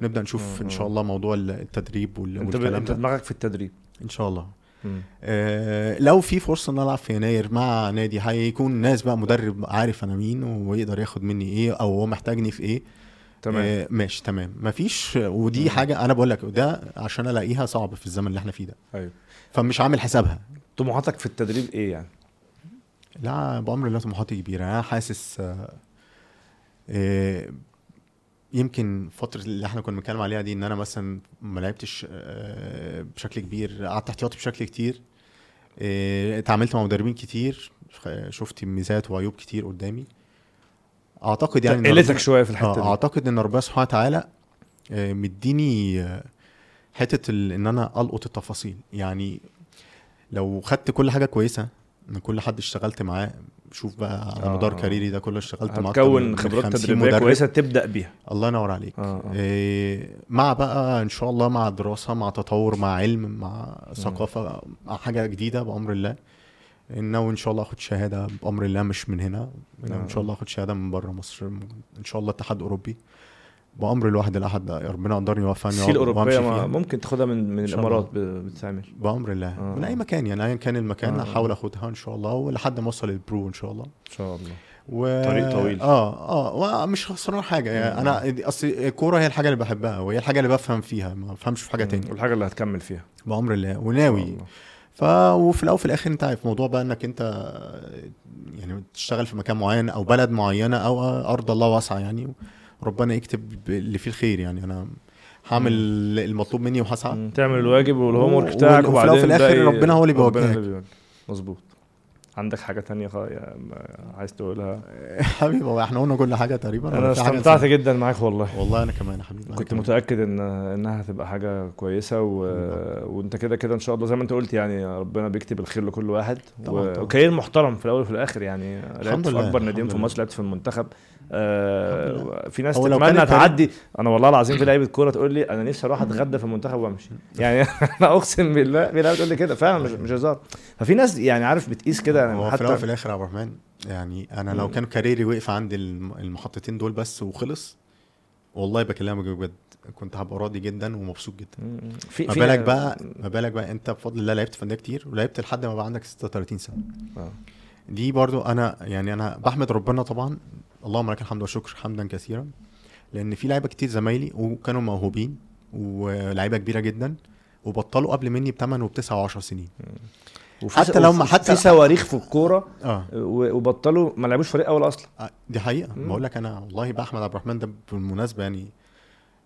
نبدأ نشوف آه، إن آه. شاء الله موضوع التدريب وال... أنت. والكلام أنت دماغك في التدريب إن شاء الله مم. آه لو في فرصة إن ألعب في يناير مع نادي هيكون ناس بقى مدرب عارف أنا مين ويقدر ياخد مني إيه أو هو محتاجني في إيه تمام. آه ماشي تمام. مفيش ودي مم. حاجة أنا بقول لك ده عشان ألاقيها صعب في الزمن اللي إحنا فيه ده. أيوه. فمش عامل حسابها. طموحاتك في التدريب إيه يعني؟ لا بأمر الله طموحاتي كبيرة. أنا حاسس آه آه يمكن فترة اللي إحنا كنا بنتكلم عليها دي إن أنا مثلا ما لعبتش آه، بشكل كبير قعدت احتياطي بشكل كتير آه، اتعاملت مع مدربين كتير شفت ميزات وعيوب كتير قدامي. أعتقد يعني قلتك شوية في الحتة آه دي. أعتقد إن ربنا سبحانه وتعالى آه، مديني آه، حتة إن أنا ألقط التفاصيل. يعني لو خدت كل حاجة كويسة من كل حد اشتغلت معاه شوف بقى على آه، مدار آه. كاريري ده كله اشتغلت مع أكتر من- هتكون من خبرات 50 تدريبية مدرب. كويسة تبدأ بيها. الله ينور عليك. آه آه. إيه مع بقى إن شاء الله مع دراسة مع تطور مع علم مع ثقافة مع حاجة جديدة بأمر الله. انه ان شاء الله آخد شهادة بأمر الله مش من هنا. إنه ان آه. شاء الله آخد شهادة من بره مصر. إن شاء الله اتحاد اوروبي بأمر الواحد الأحد ربنا قدرني ووفقني السي الأوروبية فيها. ممكن تاخدها من من الإمارات بتتعمل. بأمر الله. آه. من أي مكان يعني ايا كان المكان آه. احاول آخدها إن شاء الله ولحد ما أوصل للبرو إن شاء الله. إن شاء الله. و... طريق طويل. آه آه ومش خسران حاجة. يعني مم. أنا أصل الكورة هي الحاجة اللي بحبها وهي الحاجة اللي بفهم فيها. ما بفهمش في حاجة تاني والحاجة اللي هتكمل فيها. بأمر الله. وناوي. الله. ف وفي الأول وفي الآخر أنت عارف موضوع بقى إنك أنت يعني تشتغل في مكان معين أو بلد معينة أو أرض الله واسعة يعني ربنا يكتب اللي فيه الخير يعني أنا هعمل المطلوب مني وهسعى. تعمل الواجب والهوم ورك بتاعك وفي وبعدين الآخر باقي ربنا هو. اللي بيوجهك. مظبوط عندك حاجة تانية عايز تقولها؟ [LAUGHS] حبيبي هو إحنا قلنا كل حاجة تقريبا أنا استمتعت؟ جدا معاك والله. والله أنا كمان يا حبيبي كنت. متأكد ان إنها هتبقى حاجة كويسة و... وأنت كده كده إن شاء الله زي ما أنت قلت يعني ربنا بيكتب الخير لكل واحد طبعاً، و... وكارير محترم في الأول وفي الآخر يعني. لعبت في أكبر ناديين في. مصر لعبت في المنتخب. آه في ناس تتمنى تعدي. أنا والله العظيم في لعيبة كورة تقول لي أنا نفسي أروح أتغدى في المنتخب وأمشي. يعني [LAUGHS] أنا أقسم بالله في لعيبة تقول لي كده فعلا مش هزار. ففي ناس يعني عارف بتقيس كده يعني هو في حتى الآخر يا عبد الرحمن يعني أنا لو. كان كاريري وقف عند الم- المحطتين دول بس وخلص والله بكلمك بجد كنت هبقى راضي جدا ومبسوط جدا. في ما بالك بقى ما بالك بقى أنت بفضل الله لعبت في أندية كتير ولعبت لحد ما بقى عندك 36 سنة آه. دي برضو أنا يعني أنا بحمد ربنا طبعا اللهم لك الحمد والشكر حمدا كثيرا لأن في لعيبة كتير زمايلي وكانوا موهوبين ولاعيبه كبيرة جدا وبطلوا قبل مني بثمان وبتسع و10 سنين وفي حتى لو ما- حتى- في صواريخ في الكورة و- وبطلوا ما لعبوش فريق أول أصلا آه، دي حقيقة. بقول لك أنا والله بحمد عبد الرحمن ده بالمناسبة يعني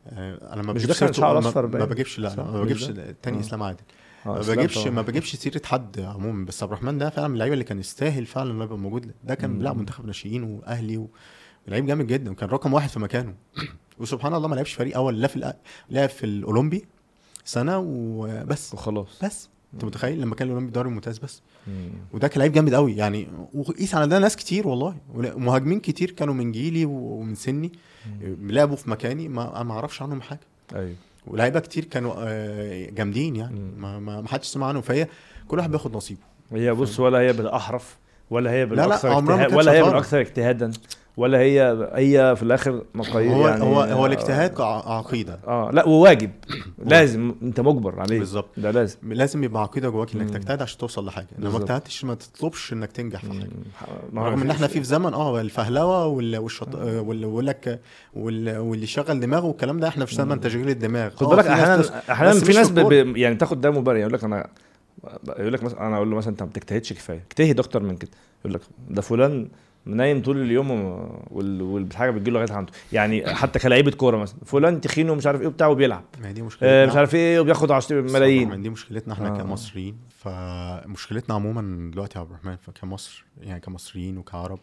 آه، أنا ما مش بجيبش شعر ما-؟ بجيبش لا؟ لا، ما بجيبش ده؟ التاني آه. إسلام عادل آه، ما بجيبش. ما بجيبش سيرة حد عموما بس عبد الرحمن ده فعلا من اللعيبة اللي كان يستاهل فعلا إنه يبقى موجود ده كان. بيلعب منتخب ناشئين وأهلي. لعيب جامد جدا وكان رقم واحد في مكانه [CLEARS THROAT] وسبحان الله ما لعبش فريق أول لا في. لعب في الأولمبي سنة وبس وخلاص بس انت متخيل لما كان الاولمبي دوري ممتاز بس؟ مم. وده كان لعيب جامد قوي يعني وقيس على ده ناس كتير والله. مهاجمين كتير كانوا من جيلي ومن سني. لعبوا في مكاني ما ما أعرفش عنهم حاجة. أيوه. ولاعيبه كتير كانوا آه، جامدين يعني. مم. ما ما حدش سمع عنهم. فهي كل واحد بياخد نصيبه. هي بص ولا هي بالأحرف ولا هي لا، بالأكثر عمرها ما اجتهاد ولا هي. بالأكثر اجتهادا. ولا هي هي في الآخر مقاييس هو يعني هو هو الاجتهاد ع- عقيدة. آه لا وواجب. لازم. أنت مجبر عليه. بالظبط. ده لازم. لازم يبقى عقيدة جواك إنك. تجتهد عشان توصل لحاجة. لو ما. اجتهدتش ما تطلبش إنك تنجح في حاجة. رغم إن إحنا في في زمن آه الفهلوة وال- والشط... آه، واللي لك وال- واللي يشغل دماغه والكلام ده إحنا في زمن تشغيل الدماغ. خد آه، بالك أحيانا أحيانا في ناس. يعني تاخد ده مبرر يقول لك أنا يقول لك مثلا أنا أقول له مثلا أنت ما بتجتهدش كفاية؟ اجتهد أكتر من كده. يقول لك ده فلان نايم طول اليوم والحاجة بتجي له لغاية عنده. يعني حتى كلاعيبة كورة مثلا فلان تخين ومش عارف إيه وبتاع وبيلعب. ما دي مشكلة آه، مش عارف إيه وبياخد 10 ملايين. دي مشكلتنا إحنا آه. آه. كمصريين. فمشكلتنا عموما دلوقتي يا عبد الرحمن كمصر يعني كمصريين وكعرب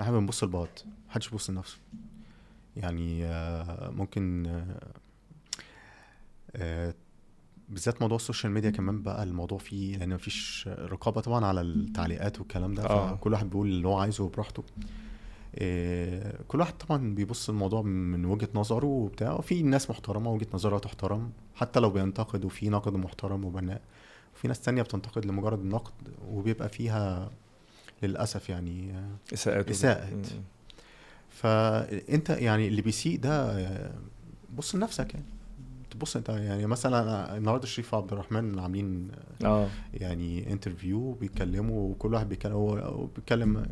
إحنا بنبص لبعض محدش بيبص لنفسه. يعني آه، ممكن آه، آه، بالذات موضوع ال social media كمان بقى الموضوع فيه لأن مفيش رقابة طبعا على التعليقات والكلام ده آه. فكل واحد بيقول اللي هو عايزه براحته آه، كل واحد طبعا بيبص الموضوع من وجهة نظره وبتاع وفي ناس محترمة وجهة نظرها تحترم حتى لو بينتقد وفي نقد محترم وبناء وفي ناس تانية بتنتقد لمجرد النقد وبيبقى فيها للأسف يعني إساءات إساءات. مم. فأنت يعني اللي بيسيء ده بص لنفسك يعني تبص انت يعني مثلا النهارده شريف عبد الرحمن عاملين آه. يعني انترفيو بيتكلموا وكل واحد بيتكلم هو بيتكلم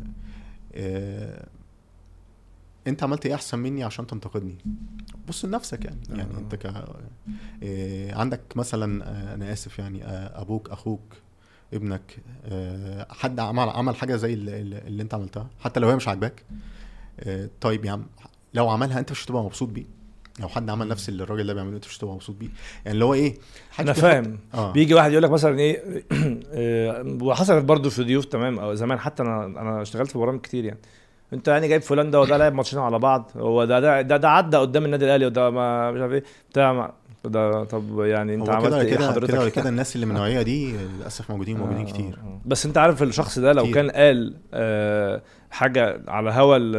آه انت عملت إيه احسن مني عشان تنتقدني؟ بص لنفسك يعني يعني آه. انت ك آه عندك مثلا آه أنا آسف يعني آه أبوك أخوك ابنك آه حد عمل عمل حاجة زي اللي, اللي انت عملتها؟ حتى لو هي مش عاجباك؟ آه طيب يا عم لو عملها انت مش هتبقى مبسوط بيه. لو حد عمل نفس اللي الراجل ده بيعمله انت مش هتبقى مبسوط بيه. يعني اللي هو إيه أنا فاهم. آه. بيجي واحد يقول لك مثلا إيه [CLEARS THROAT] آه، وحصلت برضو في ضيوف تمام أو زمان حتى أنا أنا اشتغلت في برامج كتير يعني. أنت يعني جايب فلان ده وده لعب ماتشين على بعض هو ده ده ده, ده عدى قدام النادي الأهلي وده ما مش عارف إيه بتاع ما ده طب يعني أنت عملت كده إيه؟ كده حضرتك؟ كده كده الناس اللي من [LAUGHS] النوعية دي للأسف موجودين موجودين آه، كتير. آه، آه. بس أنت عارف الشخص ده لو كتير. كان قال آه، حاجة على هوا ال-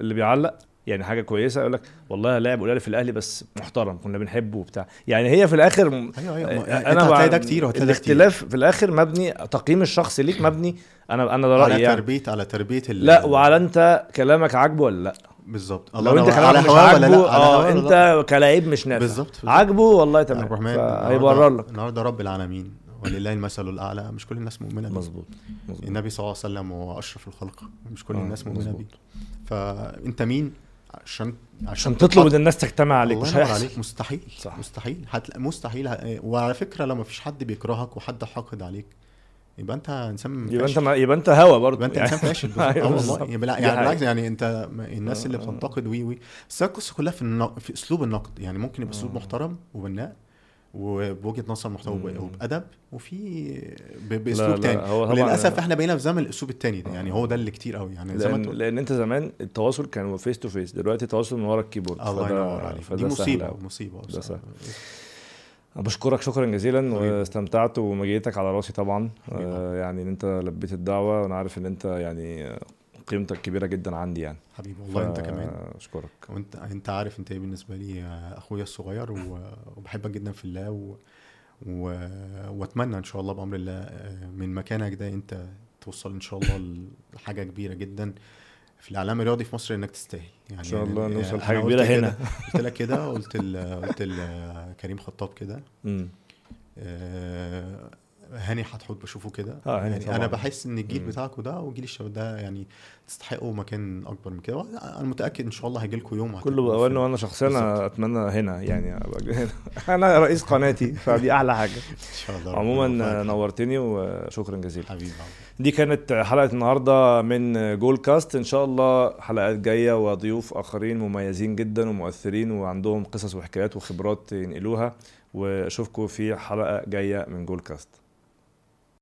اللي بيعلق يعني حاجة كويسة يقول لك والله لاعب قليل في الأهلي بس محترم كنا بنحبه وبتاع. يعني هي في الآخر أيوه أيوه ما- أنت هتلاقي ده كتير وهتلاقي ده كتير. الاختلاف في الآخر مبني تقييم الشخص ليك مبني. أنا أنا ده رأيي على يعني. تربية على تربية ال- لا وعلى أنت كلامك عاجبه ولا لا؟ بالظبط. لو أنت. كلامك مش عاجبه؟ على آه أنت لا؟ كلاعب مش نافع. بالظبط. عاجبه؟ والله عبد تمام الرحمن هيبرر لك. النهارده رب العالمين. ولله المثل الأعلى. مش كل الناس مؤمنة بيه. مظبوط النبي صلى الله عليه وسلم هو أشرف الخلق. مش كل آه، الناس مؤمنة. بيه. فأنت مين؟ عشان عشان تطلب إن الناس تجتمع عليك مش هيحصل عليك مستحيل صح. مستحيل هتلا... مستحيل ه... وعلى فكرة لو ما فيش حد بيكرهك وحد حاقد عليك يبقى أنت إنسان يبقى أنت فاشل. ما يبقى أنت هوا برضه يبقى أنت يعني. انسان فاشل [LAUGHS] بالظبط. أيوة آه بالظبط. والله يعني. بالعكس يعني أنت الناس اللي آه، آه. بتنتقد وي وي بس القصة كلها في النق... في أسلوب النقد يعني ممكن يبقى أسلوب آه. محترم وبناء وبوجهة نظر محتوى. وبأدب وفي بأسلوب تاني وللأسف إحنا بقينا في زمن الأسلوب التاني ده يعني آه. هو ده اللي كتير قوي يعني زي ما لأن انت قلت. لأن أنت زمان التواصل كان face to face دلوقتي التواصل من ورا ال keyboard الله ينور عليك دي مصيبة. مصيبة ده. سهل. بشكرك شكرا جزيلا. واستمتعت ومجيتك على راسي طبعا. آه يعني إن أنت لبيت الدعوة وأنا عارف إن أنت يعني قيمتك كبيرة جدا عندي يعني. حبيبي والله أنت كمان. أشكرك. وأنت أنت عارف أنت إيه بالنسبة لي آه، أخويا الصغير و- وبحبك جدا في الله و... و... وأتمنى إن شاء الله بأمر الله آه، من مكانك ده أنت توصل إن شاء الله لحاجة كبيرة جدا في الإعلام الرياضي في مصر إنك تستاهل. يعني إن شاء الله نوصل أنا حاجة كبيرة هنا. قلت لك كده قلت. قلت لكريم خطاب كده. آه، هاني حتحوت بشوفه كده آه، هاني يعني طبعاً. أنا بحس إن الجيل. بتاعكم ده وجيل الشباب ده يعني تستحقوا مكان أكبر من كده أنا متأكد إن شاء الله هيجي لكم يوم كله في- وأنا شخصيا. أتمنى هنا يعني هنا. [LAUGHS] أنا رئيس قناتي فدي أحلى حاجة إن شاء الله عموما. نورتني وشكرا جزيلا حبيبي دي كانت حلقة النهاردة من جول كاست إن شاء الله حلقات جاية وضيوف آخرين مميزين جدا ومؤثرين وعندهم قصص وحكايات وخبرات ينقلوها وأشوفكم في حلقة جاية من جول كاست